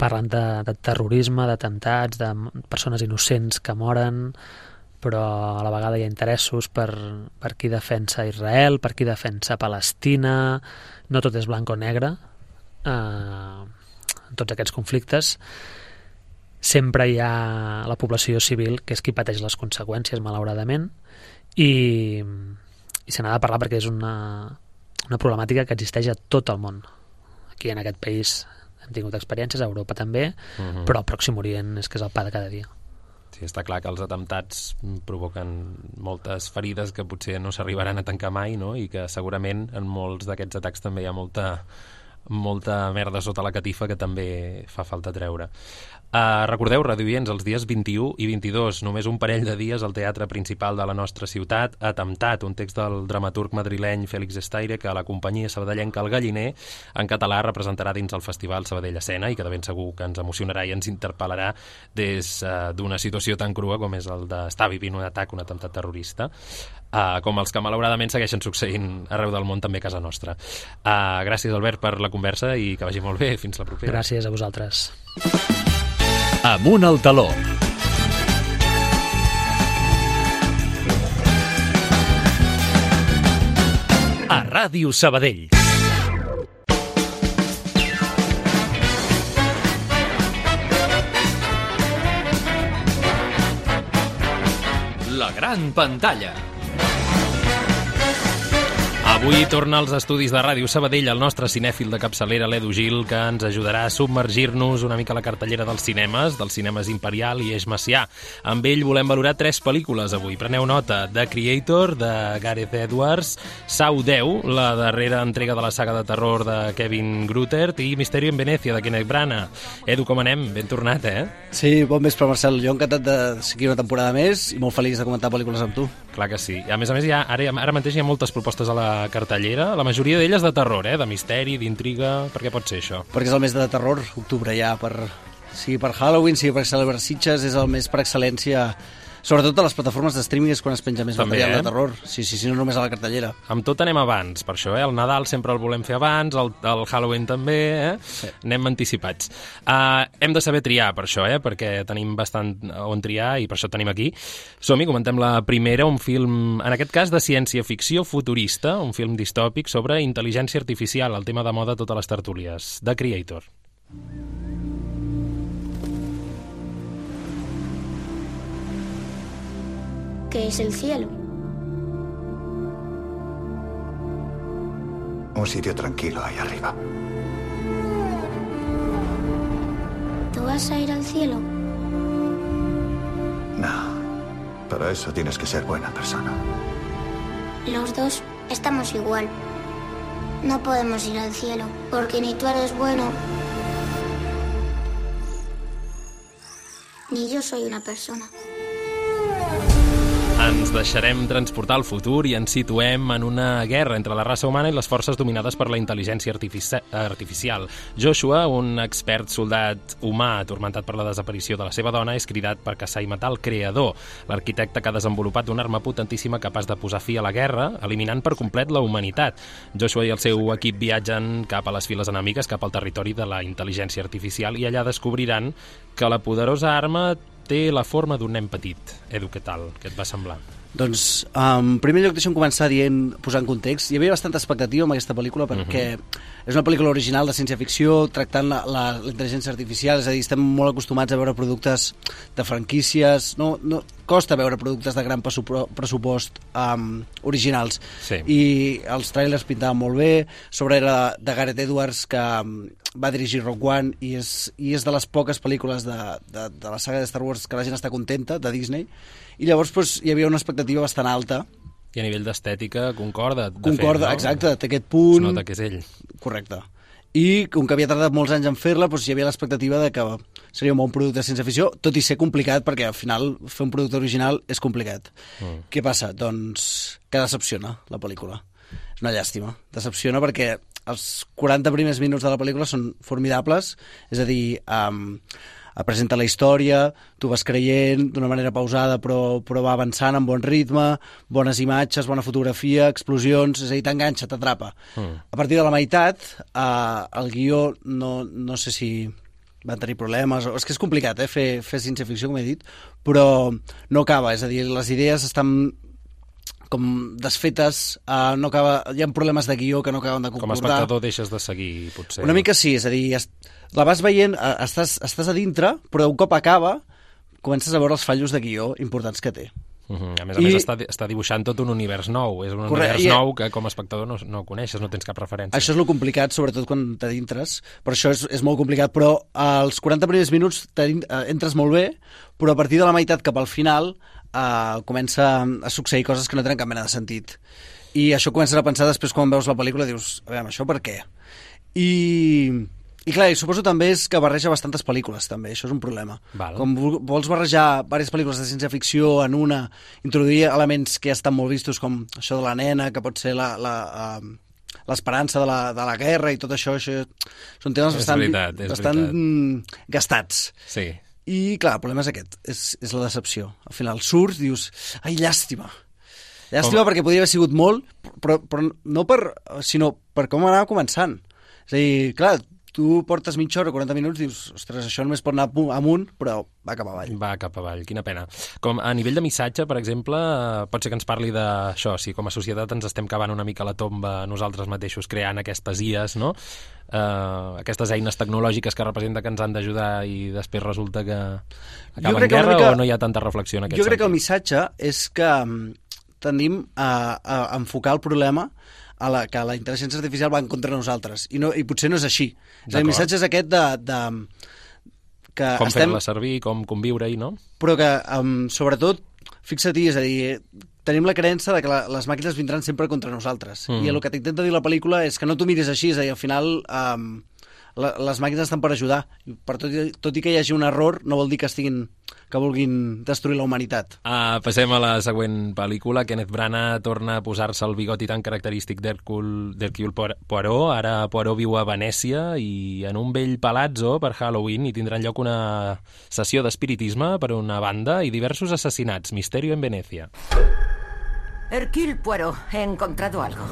parlant de, de terrorisme, d'atemptats, de persones innocents que moren, però a la vegada hi ha interessos per, per qui defensa Israel, per qui defensa Palestina, no tot és blanc o negre, eh, en tots aquests conflictes sempre hi ha la població civil que és qui pateix les conseqüències, malauradament, i, i se n'ha de parlar perquè és una, una problemàtica que existeix a tot el món. Aquí en aquest país hem tingut experiències, a Europa també, Uh -huh. però al Pròxim Orient és que és el pa de cada dia. Sí, està clar que els atemptats provoquen moltes ferides que potser no s'arribaran a tancar mai, no? I que segurament en molts d'aquests atacs també hi ha molta molta merda sota la catifa que també fa falta treure. Uh, recordeu, radioients, els dies 21 i 22, només un parell de dies al Teatre Principal de la nostra ciutat, Atemptat, un text del dramaturg madrileny Félix Estaire que la companyia sabadellenca El Galliner en català representarà dins el Festival Sabadell Escena i que de ben segur que ens emocionarà i ens interpel·larà des uh, d'una situació tan crua com és el d'estar vivint un atac, un atemptat terrorista, uh, com els que malauradament segueixen succeint arreu del món, també a casa nostra. Uh, gràcies, Albert, per la conversa i que vagi molt bé. Fins la propera. Gràcies a vosaltres. Amunt al taló. A Ràdio Sabadell. La gran pantalla. Avui torna als estudis de Ràdio Sabadell el nostre cinèfil de capçalera, l'Edu Gil, que ens ajudarà a submergir-nos una mica a la cartellera dels cinemes, dels cinemes Imperial i Eix Macià. Amb ell volem valorar tres pel·lícules avui. Preneu nota. The Creator, de Gareth Edwards, Sau 10, la darrera entrega de la saga de terror de Kevin Grutert, i Misterio en Venècia, de Kenneth Branagh. Edu, com anem? Ben tornat, eh? Sí, bon vespre, Marcel. Jo encantat de seguir una temporada més i molt feliç de comentar pel·lícules amb tu. Clar que sí. A més a més, ja, ara, ara mateix hi ha moltes propostes a la cartellera, la majoria d'elles de terror, eh? de misteri, d'intriga... Per què pot ser això? Perquè és el mes de terror, octubre ja, per, sigui per Halloween, sigui per celebrar Sitges, és el mes per excel·lència sobretot a les plataformes de streaming és quan es penja més També, material eh? de terror. Sí, sí, sí, no només a la cartellera. Amb tot anem abans, per això, eh? El Nadal sempre el volem fer abans, el, el Halloween també, eh? Sí. Anem anticipats. Uh, hem de saber triar per això, eh? Perquè tenim bastant on triar i per això tenim aquí. Som-hi, comentem la primera, un film, en aquest cas de ciència-ficció futurista, un film distòpic sobre intel·ligència artificial, el tema de moda a totes les tertúlies, The Creator. ¿Qué es el cielo? Un sitio tranquilo ahí arriba. ¿Tú vas a ir al cielo? No. Para eso tienes que ser buena persona. Los dos estamos igual. No podemos ir al cielo, porque ni tú eres bueno, ni yo soy una persona. Ens deixarem transportar al futur i ens situem en una guerra entre la raça humana i les forces dominades per la intel·ligència artifici artificial. Joshua, un expert soldat humà atormentat per la desaparició de la seva dona, és cridat per caçar i matar el creador, l'arquitecte que ha desenvolupat una arma potentíssima capaç de posar fi a la guerra, eliminant per complet la humanitat. Joshua i el seu equip viatgen cap a les files enemigues, cap al territori de la intel·ligència artificial, i allà descobriran que la poderosa arma té la forma d'un nen petit. Edu, què tal? Què et va semblar? Doncs, en primer lloc, deixa'm començar dient, posant context. Hi havia bastanta expectativa amb aquesta pel·lícula perquè uh -huh. és una pel·lícula original de ciència-ficció tractant la, la, la intel·ligència artificial, és a dir, estem molt acostumats a veure productes de franquícies, no, no, costa veure productes de gran pressupo- pressupost um, originals. Sí. I els trailers pintaven molt bé, sobre era de Gareth Edwards, que um, va dirigir Rock One i és, i és de les poques pel·lícules de, de, de la saga de Star Wars que la gent està contenta, de Disney, i llavors doncs, hi havia una expectativa bastant alta. I a nivell d'estètica concorda. De Concorda, fet, no? exacte, té aquest Es punt... nota que és ell. Correcte. I com que havia tardat molts anys en fer-la, doncs hi havia l'expectativa de que seria un bon producte de ciència-ficció, tot i ser complicat, perquè al final fer un producte original és complicat. Mm. Què passa? Doncs que decepciona la pel·lícula. És una llàstima. Decepciona perquè els 40 primers minuts de la pel·lícula són formidables, és a dir, um, presenta la història, tu vas creient d'una manera pausada però, però va avançant amb bon ritme, bones imatges, bona fotografia, explosions, és a dir, t'enganxa, t'atrapa. Mm. A partir de la meitat, eh, el guió no, no sé si van tenir problemes, o- és que és complicat eh, fer, fer ciència-ficció, com he dit, però no acaba, és a dir, les idees estan com desfetes, uh, no acaba, hi ha problemes de guió que no acaben de Com a concordar. espectador deixes de seguir, potser. Una mica sí, és a dir, es, la vas veient, eh, estàs, estàs a dintre, però un cop acaba, comences a veure els fallos de guió importants que té. Uh -huh. A més a I- més està, està dibuixant tot un univers nou. És un Correcte, univers i- nou que com a espectador no, no coneixes, no tens cap referència. Això és lo complicat, sobretot quan t'adintres. Per això és, és molt complicat, però als 40 primers minuts eh, entres molt bé, però a partir de la meitat cap al final eh, comença a succeir coses que no tenen cap mena de sentit. I això comences a pensar després quan veus la pel·lícula, dius, a veure, això per què? I, i clar, i suposo també és que barreja bastantes pel·lícules, també, això és un problema. Val. Com vol- vols barrejar diverses pel·lícules de ciència-ficció en una, introduir elements que ja estan molt vistos, com això de la nena, que pot ser la, la, eh, l'esperança de, la, de la guerra i tot això, això són temes És bastant, veritat, bastant veritat. mm, gastats. Sí. I, clar, el problema és aquest, és, és la decepció. Al final surts, dius, ai, llàstima. Llàstima Com- perquè podria haver sigut molt, però, però no per... sinó per com anava començant. És a dir, clar, tu portes mitja hora, 40 minuts, dius, ostres, això només pot anar amunt, però va cap avall. Va cap avall, quina pena. Com a nivell de missatge, per exemple, eh, pot ser que ens parli d'això, si com a societat ens estem cavant una mica la tomba nosaltres mateixos creant aquestes IAs, no? Uh, aquestes eines tecnològiques que representa que ens han d'ajudar i després resulta que acaben que guerra mica- o no hi ha tanta reflexió en aquest Jo crec que el sentit? missatge és que mm, tendim a, a enfocar el problema a la, que la intel·ligència artificial va en contra de nosaltres. I, no, i potser no és així. El missatge és aquest de, de que Com estem, fer-la servir, com conviure-hi, no? però que um, sobretot, fixa't-hi, és a dir, tenim la creença de que la, les màquines vindran sempre contra nosaltres. Mm. I el que t'intenta dir la pel·lícula és que no t'ho miris així, és a dir, al final um, la, les màquines estan per ajudar. Per tot, i- tot i que hi hagi un error, no vol dir que estiguin que vulguin destruir la humanitat. Uh, passem a la següent pel·lícula. Kenneth Branagh torna a posar-se el bigoti tan característic d'Hercule d'Hercule Poir- Poirot. Ara Poirot viu a Venècia i en un vell palazzo per Halloween hi tindran lloc una sessió d'espiritisme per una banda i diversos assassinats. Misterio en Venècia. Hercule Poirot, he encontrado algo.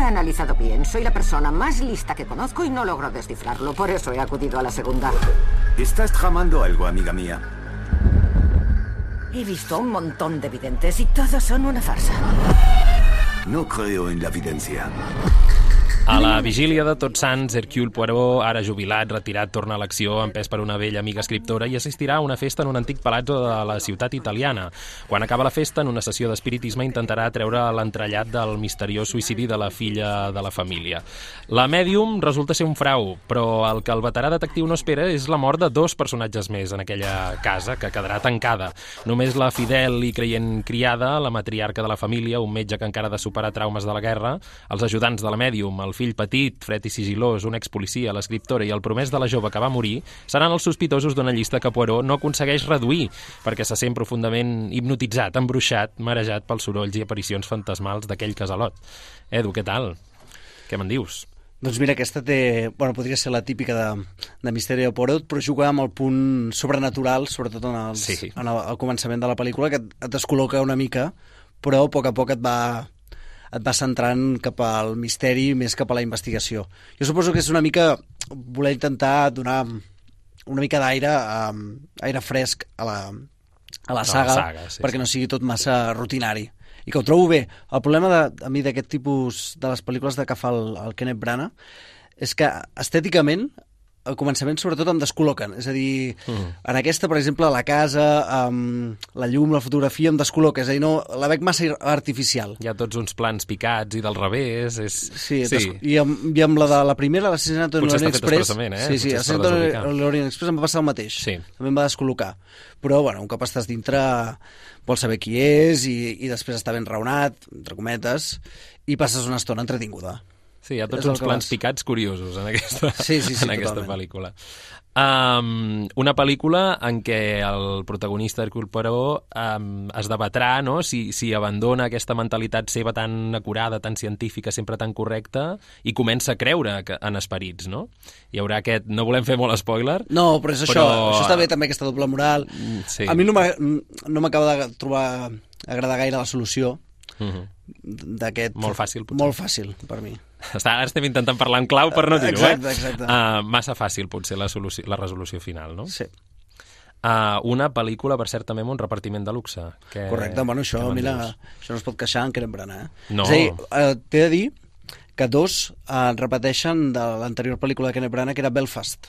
He analizado bien. Soy la persona más lista que conozco y no logro descifrarlo. Por eso he acudido a la segunda. Estás tramando algo, amiga mía. He visto un montón de videntes y todos son una farsa. No creo en la evidencia. A la vigília de Tots Sants, Hercule Poirot, ara jubilat, retirat, torna a l'acció, empès per una vella amiga escriptora i assistirà a una festa en un antic palazzo de la ciutat italiana. Quan acaba la festa, en una sessió d'espiritisme, intentarà treure l'entrellat del misteriós suïcidi de la filla de la família. La mèdium resulta ser un frau, però el que el veterà detectiu no espera és la mort de dos personatges més en aquella casa, que quedarà tancada. Només la fidel i creient criada, la matriarca de la família, un metge que encara ha de superar traumes de la guerra, els ajudants de la mèdium, el fill petit, fred i sigilós, un expolicia, l'escriptora i el promès de la jove que va morir, seran els sospitosos d'una llista que Poirot no aconsegueix reduir, perquè se sent profundament hipnotitzat, embruixat, marejat pels sorolls i aparicions fantasmals d'aquell casalot. Edu, què tal? Què me'n dius? Doncs mira, aquesta té... Bueno, podria ser la típica de, de Misteri de Poirot, però juga amb el punt sobrenatural, sobretot en, els, Sí. en el, el començament de la pel·lícula, que et, et descol·loca una mica, però a poc a poc et va, et va centrant cap al misteri més cap a la investigació. Jo suposo que és una mica voler intentar donar una mica d'aire um, aire fresc a la, a la A la saga, saga, sí, perquè sí. no sigui tot massa rutinari i que ho trobo bé. El problema de, a mi d'aquest tipus de les pel·lícules de que fa el, el Kenneth Branagh és que estèticament al començament sobretot em descol·loquen. És a dir, Mm. en aquesta, per exemple, la casa, um, la llum, la fotografia em descol·loca. És a dir, no, la veig massa artificial. Hi ha tots uns plans picats i del revés. És... Sí, sí. I, amb, i amb la de la primera, l'assassinat de Potser l'Orient està fet Express... expressament, eh? Sí, sí, Potser és per l'assassinat de l'Orient Express em va passar el mateix. Sí. També em va descol·locar. Però, bueno, un cop estàs dintre, vols saber qui és i, i després està ben raonat, entre cometes, i passes una estona entretinguda. Sí, hi ha tots uns plans vas. picats curiosos en aquesta, Sí, sí, sí, en aquesta totalment. pel·lícula. Um, una pel·lícula en què el protagonista Hercule Poirot um, es debatrà no? si, si abandona aquesta mentalitat seva tan acurada, tan científica, sempre tan correcta, i comença a creure que, en esperits, no? Hi haurà aquest... No volem fer molt spoiler. No, però és això, això està bé també, aquesta doble moral. sí. A mi no m'ha- no m'acaba de trobar agradar gaire la solució Mhm. d'aquest... Molt fàcil, potser. Molt fàcil, per mi. Està, ara estem intentant parlar en clau per no dir-ho, Exacte, eh? exacte. Uh, massa fàcil, potser, la, solució, la resolució final, no? Sí. Uh, una pel·lícula, per cert, també amb un repartiment de luxe. Que, Correcte, bueno, això, mira, això no es pot queixar en Kenneth Branagh, eh? No. És a dir, eh, t'he de dir que dos eh, repeteixen de l'anterior pel·lícula de Kenneth Branagh, que era Belfast,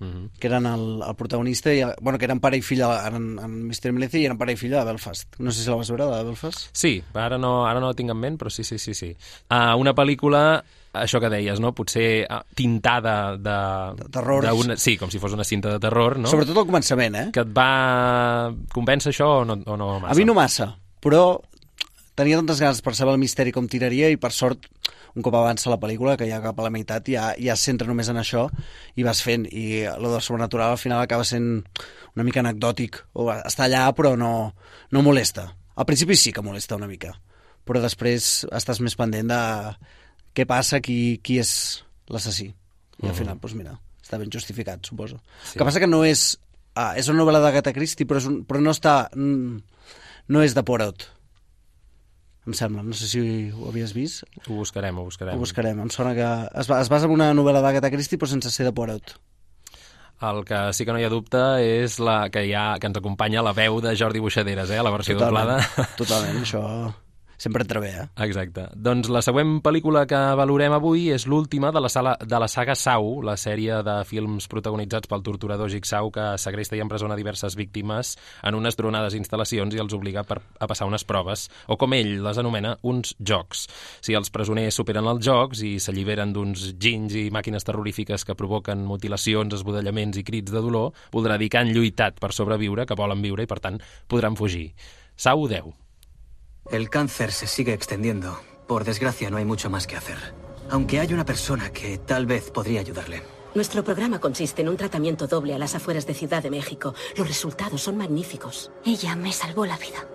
Mhm. que eren el, el protagonista, i, bueno, que eren pare i filla en, en Mr. Melezi i eren pare i filla de Belfast. No sé si la vas veure, de Belfast. Sí, ara no, ara no la tinc en ment, però sí, sí, sí. sí. Uh, una pel·lícula, això que deies, no? potser uh, tintada de... De terror. d'una- Sí, com si fos una cinta de terror, no? Sobretot al començament, eh? Que et va convèncer això o no, o no massa? A mi no massa, però tenia tantes ganes per saber el misteri com tiraria i per sort un cop avança la pel·lícula, que ja cap a la meitat ja, ja es centra només en això i vas fent, i lo del sobrenatural al final acaba sent una mica anecdòtic, o està allà però no, no molesta. Al principi sí que molesta una mica, però després estàs més pendent de què passa, qui, qui és l'assassí. I al Mhm. final, doncs mira, està ben justificat, suposo. Sí. que passa que no és... Ah, és una novel·la d'Agatha Christie, però, és un, però no està... mm, No és de Poirot. Em sembla, no sé si ho havies vist. Ho buscarem, ho buscarem. Ho buscarem. Em sona que es, es basa en una novel·la d'Agatha Christie, però sense ser de Poirot. El que sí que no hi ha dubte és la que, hi ha, que ens acompanya la veu de Jordi Buixaderes, eh? la versió doblada. totalment, això sempre entra bé, eh? Exacte. Doncs la següent pel·lícula que valorem avui és l'última de, la sala, de la saga Sau, la sèrie de films protagonitzats pel torturador Jigsaw que segresta i empresona diverses víctimes en unes dronades instal·lacions i els obliga per, a passar unes proves, o com ell les anomena, uns jocs. Si els presoners superen els jocs i s'alliberen d'uns ginys i màquines terrorífiques que provoquen mutilacions, esbudellaments i crits de dolor, voldrà dir que han lluitat per sobreviure, que volen viure i, per tant, podran fugir. Sau 10. El cáncer se sigue extendiendo. Por desgracia, no hay mucho más que hacer. Aunque hay una persona que tal vez podría ayudarle. Nuestro programa consiste en un tratamiento doble a las afueras de Ciudad de México. Los resultados son magníficos. Ella me salvó la vida.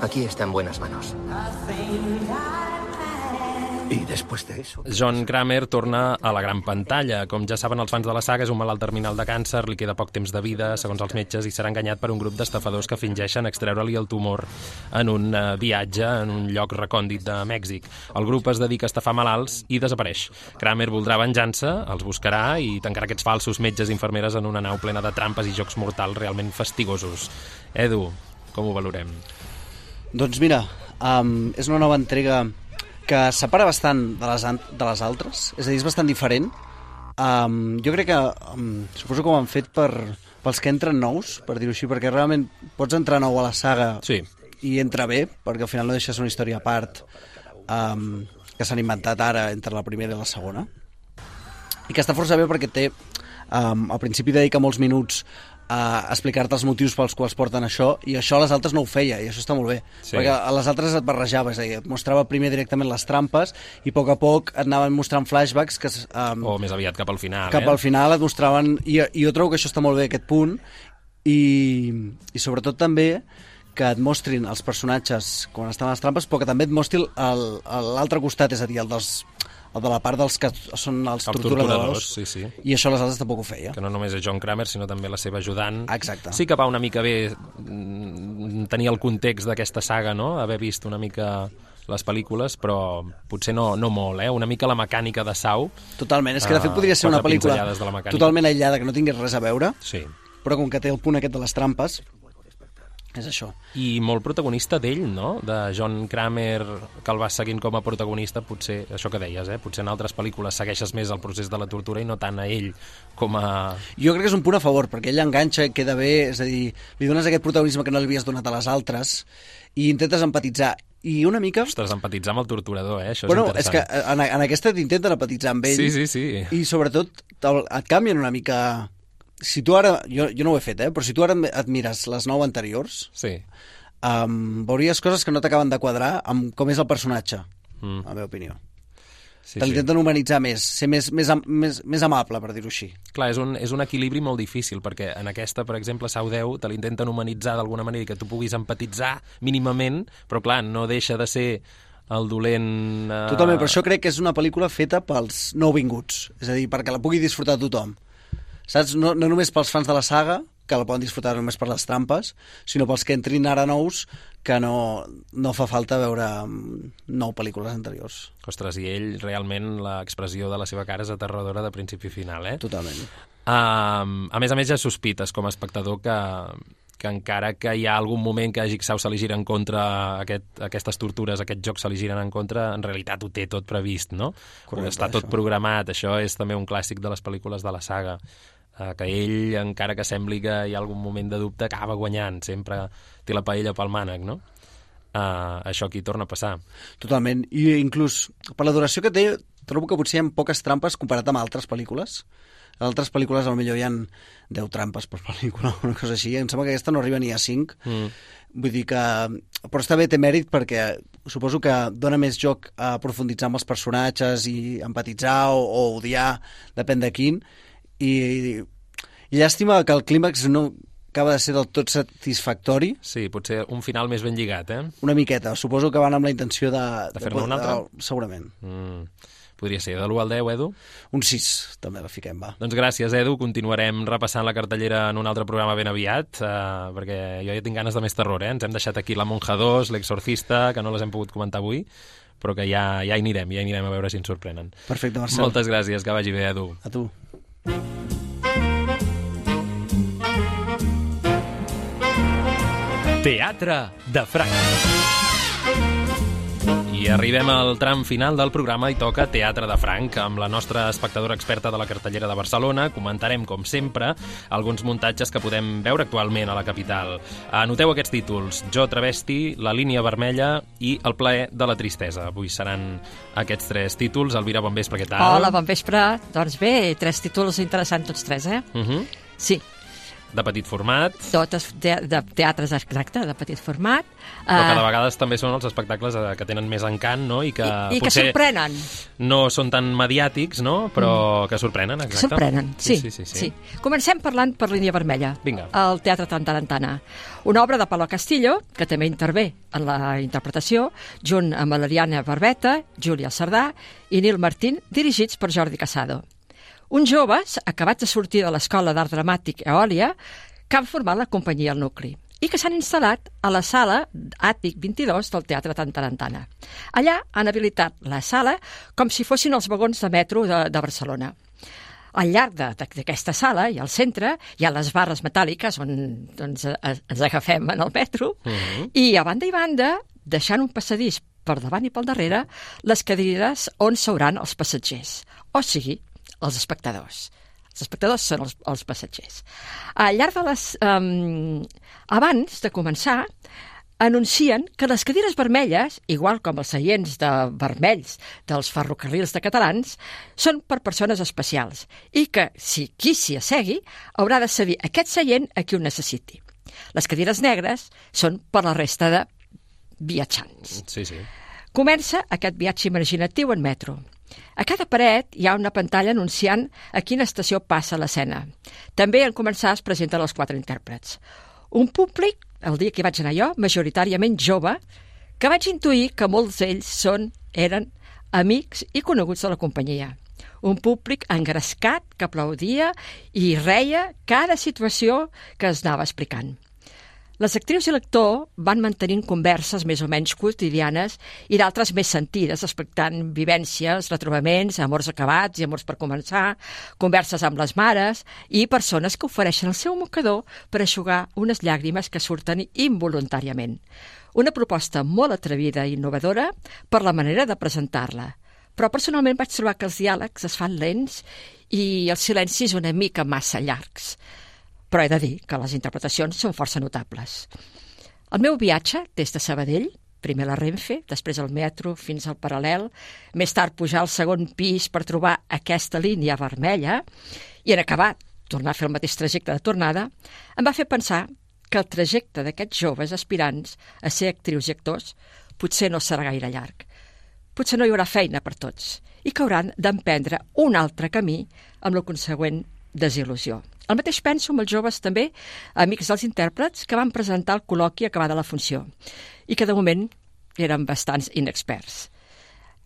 Aquí está en buenas manos. Y después de eso... John Kramer torna a la gran pantalla. Com ja saben els fans de la saga, és un malalt terminal de càncer, li queda poc temps de vida, segons els metges, i serà enganyat per un grup d'estafadors que fingeixen extreure-li el tumor en un eh, viatge en un lloc recòndit de Mèxic. El grup es dedica a estafar malalts i desapareix. Kramer voldrà venjança, els buscarà i tancarà aquests falsos metges i infermeres en una nau plena de trampes i jocs mortals realment fastigosos. Edu, com ho valorem? Doncs mira, um, és una nova entrega que separa bastant de les, de les altres, és a dir, és bastant diferent. Um, jo crec que, um, suposo que ho han fet per, pels que entren nous, per dir-ho així, perquè realment pots entrar nou a la saga sí. i entra bé, perquè al final no deixa de ser una història a part um, que s'han inventat ara entre la primera i la segona. I que està força bé perquè té, um, al principi dedica molts minuts a explicar-te els motius pels quals porten això i això a les altres no ho feia i això està molt bé Sí. perquè a les altres et barrejava és a dir, et mostrava primer directament les trampes i a poc a poc et anaven mostrant flashbacks que, um, O més aviat cap al final, cap eh? al final et mostraven i, i jo trobo que això està molt bé aquest punt i, i sobretot també que et mostrin els personatges quan estan a les trampes però que també et mostri l'altre costat és a dir, el, dels, el de la part dels que són els, Els torturadors, torturadors, sí, sí. i això les altres tampoc ho feia que no només és John Kramer, sinó també la seva ajudant. Exacte. Sí que va una mica bé mm, tenir el context d'aquesta saga, no? Haver vist una mica les pel·lícules, però potser no, no molt, eh? Una mica la mecànica de Sau. Totalment, és que de fet Ah, podria ser una pel·lícula totalment aïllada, que no tingués res a veure, Sí. però com que té el punt aquest de les trampes, és això. I molt protagonista d'ell, no? De John Kramer, que el vas seguint com a protagonista, potser, això que deies, eh? Potser en altres pel·lícules segueixes més el procés de la tortura i no tant a ell com a... Jo crec que és un punt a favor, perquè ell enganxa, queda bé, és a dir, li dones aquest protagonisme que no li havies donat a les altres i intentes empatitzar. I una mica... Ostres, empatitzar amb el torturador, eh? Això bueno, és és que interessant. en, en aquesta t'intenten empatitzar amb ell. Sí, sí, sí. I sobretot et canvien una mica... Si tu ara... Jo, jo no ho he fet, eh? Però si tu ara et mires les nou anteriors, Sí. um, veuries coses que no t'acaben de quadrar amb com és el personatge, Mm. a la meva opinió. Sí, Te l'intenten humanitzar més, ser més, més, més, més amable, per dir-ho així. Clar, és un, és un equilibri molt difícil, perquè en aquesta, per exemple, Sau 10, te l'intenten humanitzar d'alguna manera i que tu puguis empatitzar mínimament, però clar, no deixa de ser el dolent... Eh... Totalment, per això crec que és una pel·lícula feta pels nouvinguts, és a dir, perquè la pugui disfrutar tothom. Saps? No, no només pels fans de la saga, que la poden disfrutar només per les trampes, sinó pels que entrin ara nous, que no, no fa falta veure mm, nou pel·lícules anteriors. Ostres, i ell, realment, l'expressió de la seva cara és aterradora de principi a final, eh? Totalment. Um, a més a més, ja sospites com a espectador que, que encara que hi ha algun moment que a Jigsaw se li gira en contra aquest, aquestes tortures, aquests jocs se li giren en contra, en realitat ho té tot previst, no? Correcte, Està tot això. programat, això és també un clàssic de les pel·lícules de la saga eh, que ell, encara que sembli que hi ha algun moment de dubte, acaba guanyant, sempre té la paella pel mànec, no? Uh, això aquí torna a passar. Totalment. I inclús per la duració que té, trobo que potser hi ha poques trampes comparat amb altres pel·lícules. En altres pel·lícules potser hi ha 10 trampes per pel·lícula, una cosa així. Em sembla que aquesta no arriba ni a 5. Mm. Vull dir que... Però està bé, té mèrit perquè suposo que dona més joc a profunditzar amb els personatges i empatitzar o, o odiar, depèn de quin. I, i llàstima que el clímax no acaba de ser del tot satisfactori. Sí, potser un final més ben lligat, eh? Una miqueta. Suposo que van amb la intenció de... De fer-ne un altre? De, segurament. Mm. Podria ser de l'1 al 10, Edu? Un 6, també la fiquem, va. Doncs gràcies, Edu. Continuarem repassant la cartellera en un altre programa ben aviat, eh, perquè jo ja tinc ganes de més terror, eh? Ens hem deixat aquí La Monja 2, L'Exorcista, que no les hem pogut comentar avui, però que ja, ja hi anirem, ja hi anirem a veure si ens sorprenen. Perfecte, Marcel. Moltes gràcies, que vagi bé, Edu. A tu. Teatre de Franc. I arribem al tram final del programa i toca Teatre de Franc. Amb la nostra espectadora experta de la cartellera de Barcelona comentarem, com sempre, alguns muntatges que podem veure actualment a la capital. Anoteu aquests títols. Jo travesti, La línia vermella i El plaer de la tristesa. Avui seran aquests tres títols. Elvira, bon vespre, què tal? Hola, bon vespre. Doncs bé, tres títols interessants tots tres, eh? Uh -huh. Sí, De petit format, totes de, de teatres exacte, de petit format. però Eh, cada vegada també són els espectacles eh, que tenen més encant, no? I que, I, i que sorprenen. no són tan mediàtics, no? Però que sorprenen, exacte. Sorprenen, sí. sí, sí, sí. sí. Comencem parlant per línia vermella. Vinga. El Teatre Tantarantana. Una obra de Palo Castillo, que també intervé en la interpretació, junt amb Valeriana Barbeta, Júlia Cerdà i Nil Martín, dirigits per Jordi Casado. Uns joves, acabats de sortir de l'Escola d'Art Dramàtic Eòlia, que han format la companyia al nucli i que s'han instal·lat a la sala Àtic 22 del Teatre Tantarantana. Allà han habilitat la sala com si fossin els vagons de metro de, de Barcelona. Al llarg d'aquesta sala i al centre hi ha les barres metàl·liques on doncs, ens agafem en el metro Mhm. i a banda i banda, deixant un passadís per davant i pel darrere, les cadires on seuran els passatgers, o sigui, els espectadors. Els espectadors són els, els passatgers. Al llarg de les... Um, abans de començar, anuncien que les cadires vermelles, igual com els seients de vermells dels ferrocarrils de catalans, són per persones especials i que, si qui s'hi assegui, haurà de cedir aquest seient a qui ho necessiti. Les cadires negres són per la resta de viatjants. Sí, sí. Comença aquest viatge imaginatiu en metro. A cada paret hi ha una pantalla anunciant a quina estació passa l'escena. També en començar es presenten els quatre intèrprets. Un públic, el dia que vaig anar jo, majoritàriament jove, que vaig intuir que molts d'ells són, eren amics i coneguts de la companyia. Un públic engrescat que aplaudia i reia cada situació que es anava explicant. Les actrius i l'actor van mantenint converses més o menys quotidianes i d'altres més sentides, expectant vivències, retrobaments, amors acabats i amors per començar, converses amb les mares i persones que ofereixen el seu mocador per aixugar unes llàgrimes que surten involuntàriament. Una proposta molt atrevida i innovadora per la manera de presentar-la. Però personalment vaig trobar que els diàlegs es fan lents i els silencis una mica massa llargs però he de dir que les interpretacions són força notables. El meu viatge des de Sabadell, primer la Renfe, després el metro fins al Paral·lel, més tard pujar al segon pis per trobar aquesta línia vermella i en acabar tornar a fer el mateix trajecte de tornada, em va fer pensar que el trajecte d'aquests joves aspirants a ser actrius i actors potser no serà gaire llarg. Potser no hi haurà feina per tots i que hauran d'emprendre un altre camí amb la consegüent desil·lusió. El mateix penso amb els joves també, amics dels intèrprets, que van presentar el col·loqui acabada la funció i que de moment eren bastants inexperts.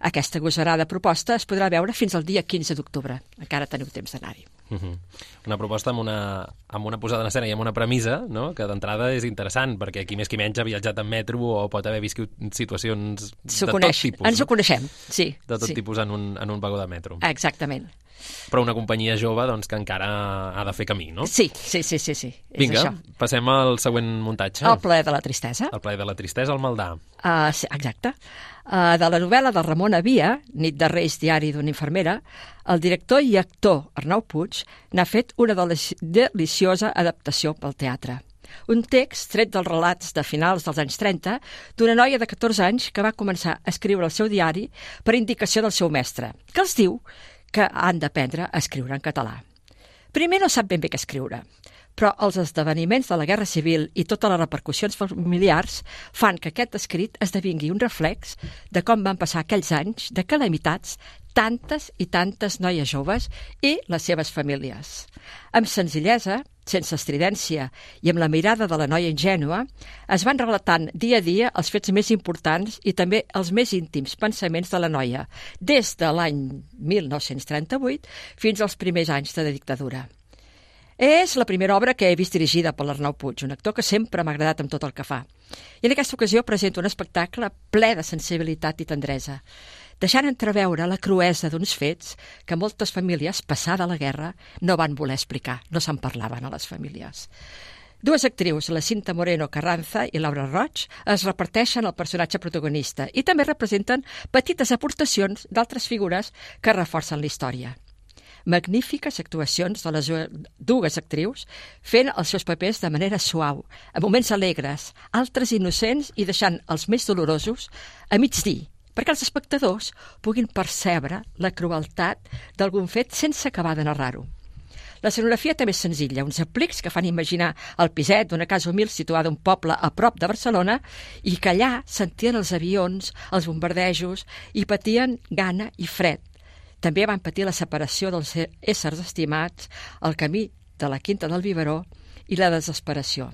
Aquesta gosarada proposta es podrà veure fins al dia 15 d'octubre. Encara teniu temps d'anar-hi. Uh -huh. Una proposta amb una, amb una posada en escena i amb una premissa no? que d'entrada és interessant, perquè qui més qui menys ha viatjat en metro o pot haver viscut situacions de coneix. tot tipus. Ens ho coneixem, sí. De tot sí. tipus en un, en un vagó de metro. Exactament. Però una companyia jove doncs, que encara ha de fer camí, no? Sí, sí, sí, sí. sí. És Vinga, això. passem al següent muntatge. El plaer de la tristesa. El plaer de la tristesa, el Maldà. Uh, sí, exacte. Uh, de la novel·la de Ramon Avia, Nit de Reis, diari d'una infermera, el director i actor Arnau Puig n'ha fet una delici- deliciosa adaptació pel teatre. un text tret dels relats de finals dels anys 30 d'una noia de 14 anys que va començar a escriure el seu diari per indicació del seu mestre, que els diu que han d'aprendre a escriure en català. Primer no sap ben bé què escriure, però els esdeveniments de la Guerra Civil i totes les repercussions familiars fan que aquest escrit esdevingui un reflex de com van passar aquells anys de calamitats tantes i tantes noies joves i les seves famílies. Amb senzillesa, sense estridència i amb la mirada de la noia ingènua, es van relatant dia a dia els fets més importants i també els més íntims pensaments de la noia, des de l'any 1938 fins als primers anys de la dictadura. És la primera obra que he vist dirigida per l'Arnau Puig, un actor que sempre m'ha agradat amb tot el que fa. I en aquesta ocasió presento un espectacle ple de sensibilitat i tendresa, deixant entreveure la cruesa d'uns fets que moltes famílies, passada la guerra, no van voler explicar, no se'n parlaven a les famílies. Dues actrius, la Cinta Moreno Carranza i Laura Roig, es reparteixen el personatge protagonista i també representen petites aportacions d'altres figures que reforcen la història magnífiques actuacions de les dues actrius fent els seus papers de manera suau, a moments alegres, altres innocents i deixant els més dolorosos a mig dir, perquè els espectadors puguin percebre la crueltat d'algun fet sense acabar de narrar-ho. La escenografia també és senzilla, uns aplics que fan imaginar el piset d'una casa humil situada un poble a prop de Barcelona i que allà sentien els avions, els bombardejos i patien gana i fred, també van patir la separació dels éssers estimats, el camí de la Quinta del Viveró i la desesperació.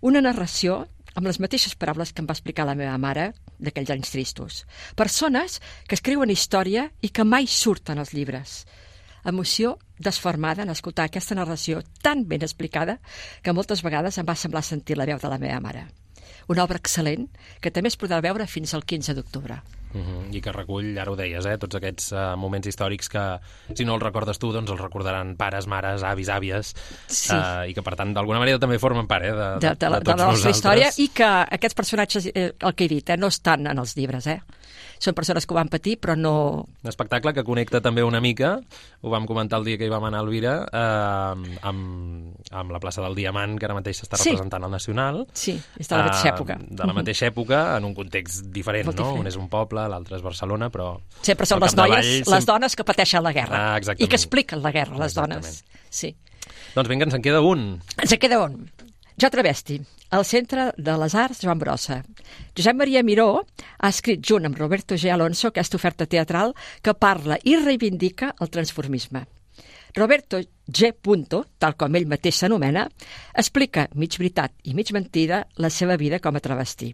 Una narració amb les mateixes paraules que em va explicar la meva mare d'aquells anys tristos. Persones que escriuen història i que mai surten als llibres. Emoció desformada en escoltar aquesta narració tan ben explicada que moltes vegades em va semblar sentir la veu de la meva mare. Una obra excel·lent que també es podrà veure fins al 15 d'octubre. Uh -huh. I que recull, ara ho deies, eh, tots aquests uh, moments històrics que, si no els recordes tu, doncs els recordaran pares, mares, avis, àvies, sí. uh, i que, per tant, d'alguna manera també formen part eh, de, de, de, de, la, de, de la nostra història i que aquests personatges, eh, el que he dit, eh, no estan en els llibres, eh? Són persones que ho van patir, però no... Un espectacle que connecta també una mica, ho vam comentar el dia que hi vam anar a Elvira, eh, amb, amb la plaça del Diamant, que ara mateix s'està Sí. representant al Nacional. Sí, és de la mateixa època. De la mateixa època, en un context diferent, Molt no? diferent. Un és un poble, l'altre és Barcelona, però... Sempre són les noies, capdavall les sempre- dones que pateixen la guerra Ah, exactament. i que expliquen la guerra, les Exactament. dones. Sí. Doncs vinga, ens en queda un. Ens en queda un. Jo Travesti, al Centre de les Arts Joan Brossa. Josep Maria Miró ha escrit junt amb Roberto G. Alonso aquesta oferta teatral que parla i reivindica el transformisme. Roberto G. Punto, tal com ell mateix s'anomena, explica, mig veritat i mig mentida, la seva vida com a travestí.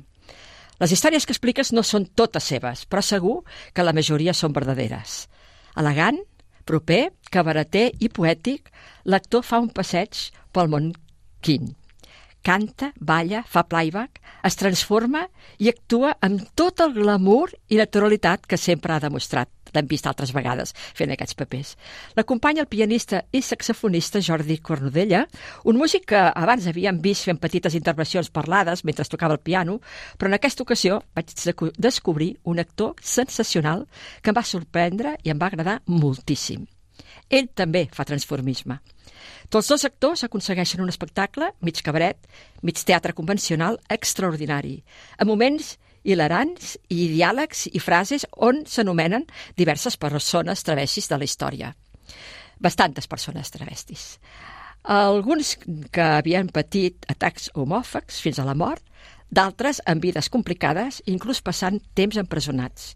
Les històries que expliques no són totes seves, però segur que la majoria són verdaderes. Elegant, proper, cabareter i poètic, l'actor fa un passeig pel món quin. Canta, balla, fa playback, es transforma i actua amb tot el glamour i naturalitat que sempre ha demostrat. L'hem vist altres vegades fent aquests papers. L'acompanya el pianista i saxofonista Jordi Cornudella, un músic que abans havíem vist fent petites intervencions parlades mentre tocava el piano, però en aquesta ocasió vaig descobrir un actor sensacional que em va sorprendre i em va agradar moltíssim. Ell també fa transformisme. Tots dos actors aconsegueixen un espectacle, mig cabaret, mig teatre convencional, extraordinari, a moments hilarants i diàlegs i frases on s'anomenen diverses persones travestis de la història. Bastantes persones travestis. Alguns que havien patit atacs homòfags fins a la mort, d'altres amb vides complicades, inclús passant temps empresonats.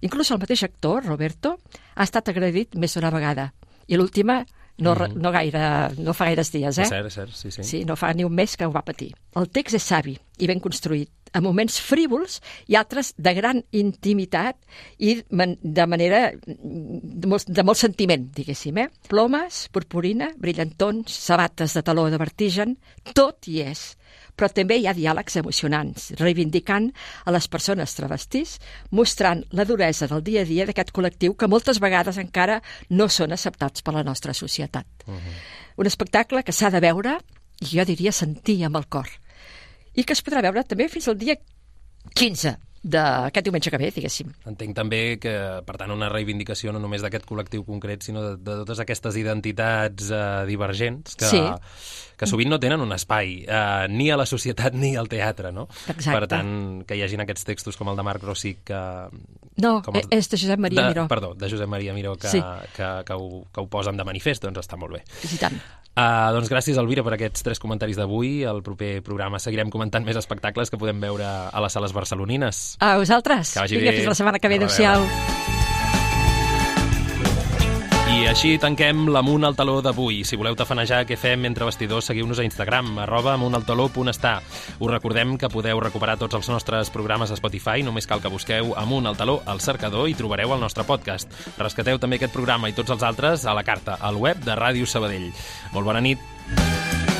Inclús el mateix actor, Roberto, ha estat agredit més d'una vegada. I l'última no, mm no, gaire, no fa gaires dies, eh? És cert, és cert, sí, sí. Sí, no fa ni un mes que ho va patir. El text és savi i ben construït, a moments frívols i altres de gran intimitat i de manera de molt, de molt sentiment, diguéssim. Eh? Plomes, purpurina, brillantons, sabates de taló de vertigen, tot hi és. Però també hi ha diàlegs emocionants, reivindicant a les persones travestís, mostrant la duresa del dia a dia d'aquest col·lectiu que moltes vegades encara no són acceptats per la nostra societat. Un espectacle que s'ha de veure, i jo diria sentir amb el cor, i que es podrà veure també fins al dia 15 d'aquest diumenge que ve, diguéssim. Entenc també que, per tant, una reivindicació no només d'aquest col·lectiu concret, sinó de, de totes aquestes identitats eh, divergents que, Sí. Que sovint no tenen un espai eh, ni a la societat ni al teatre, no? Exacte. Per tant, que hi hagin aquests textos com el de Marc Rossic que... No, com eh, és de Josep Maria de, Miró. Perdó, de Josep Maria Miró, que, Sí. que, que, ho, que ho posen de manifest, doncs està molt bé. I tant. Uh, doncs gràcies, Elvira, per aquests tres comentaris d'avui. Al proper programa seguirem comentant més espectacles que podem veure a les sales barcelonines. A vosaltres. Que vagi Vinga, bé. fins la setmana que ve. Adéu-siau. I així tanquem l'Amunt al Taló d'avui. Si voleu tafanejar què fem entre vestidors, seguiu-nos a Instagram, arroba amuntaltaló.està. Us recordem que podeu recuperar tots els nostres programes a Spotify, només cal que busqueu Amunt al Taló al cercador i trobareu el nostre podcast. Rescateu també aquest programa i tots els altres a la carta, al web de Ràdio Sabadell. Molt bona nit.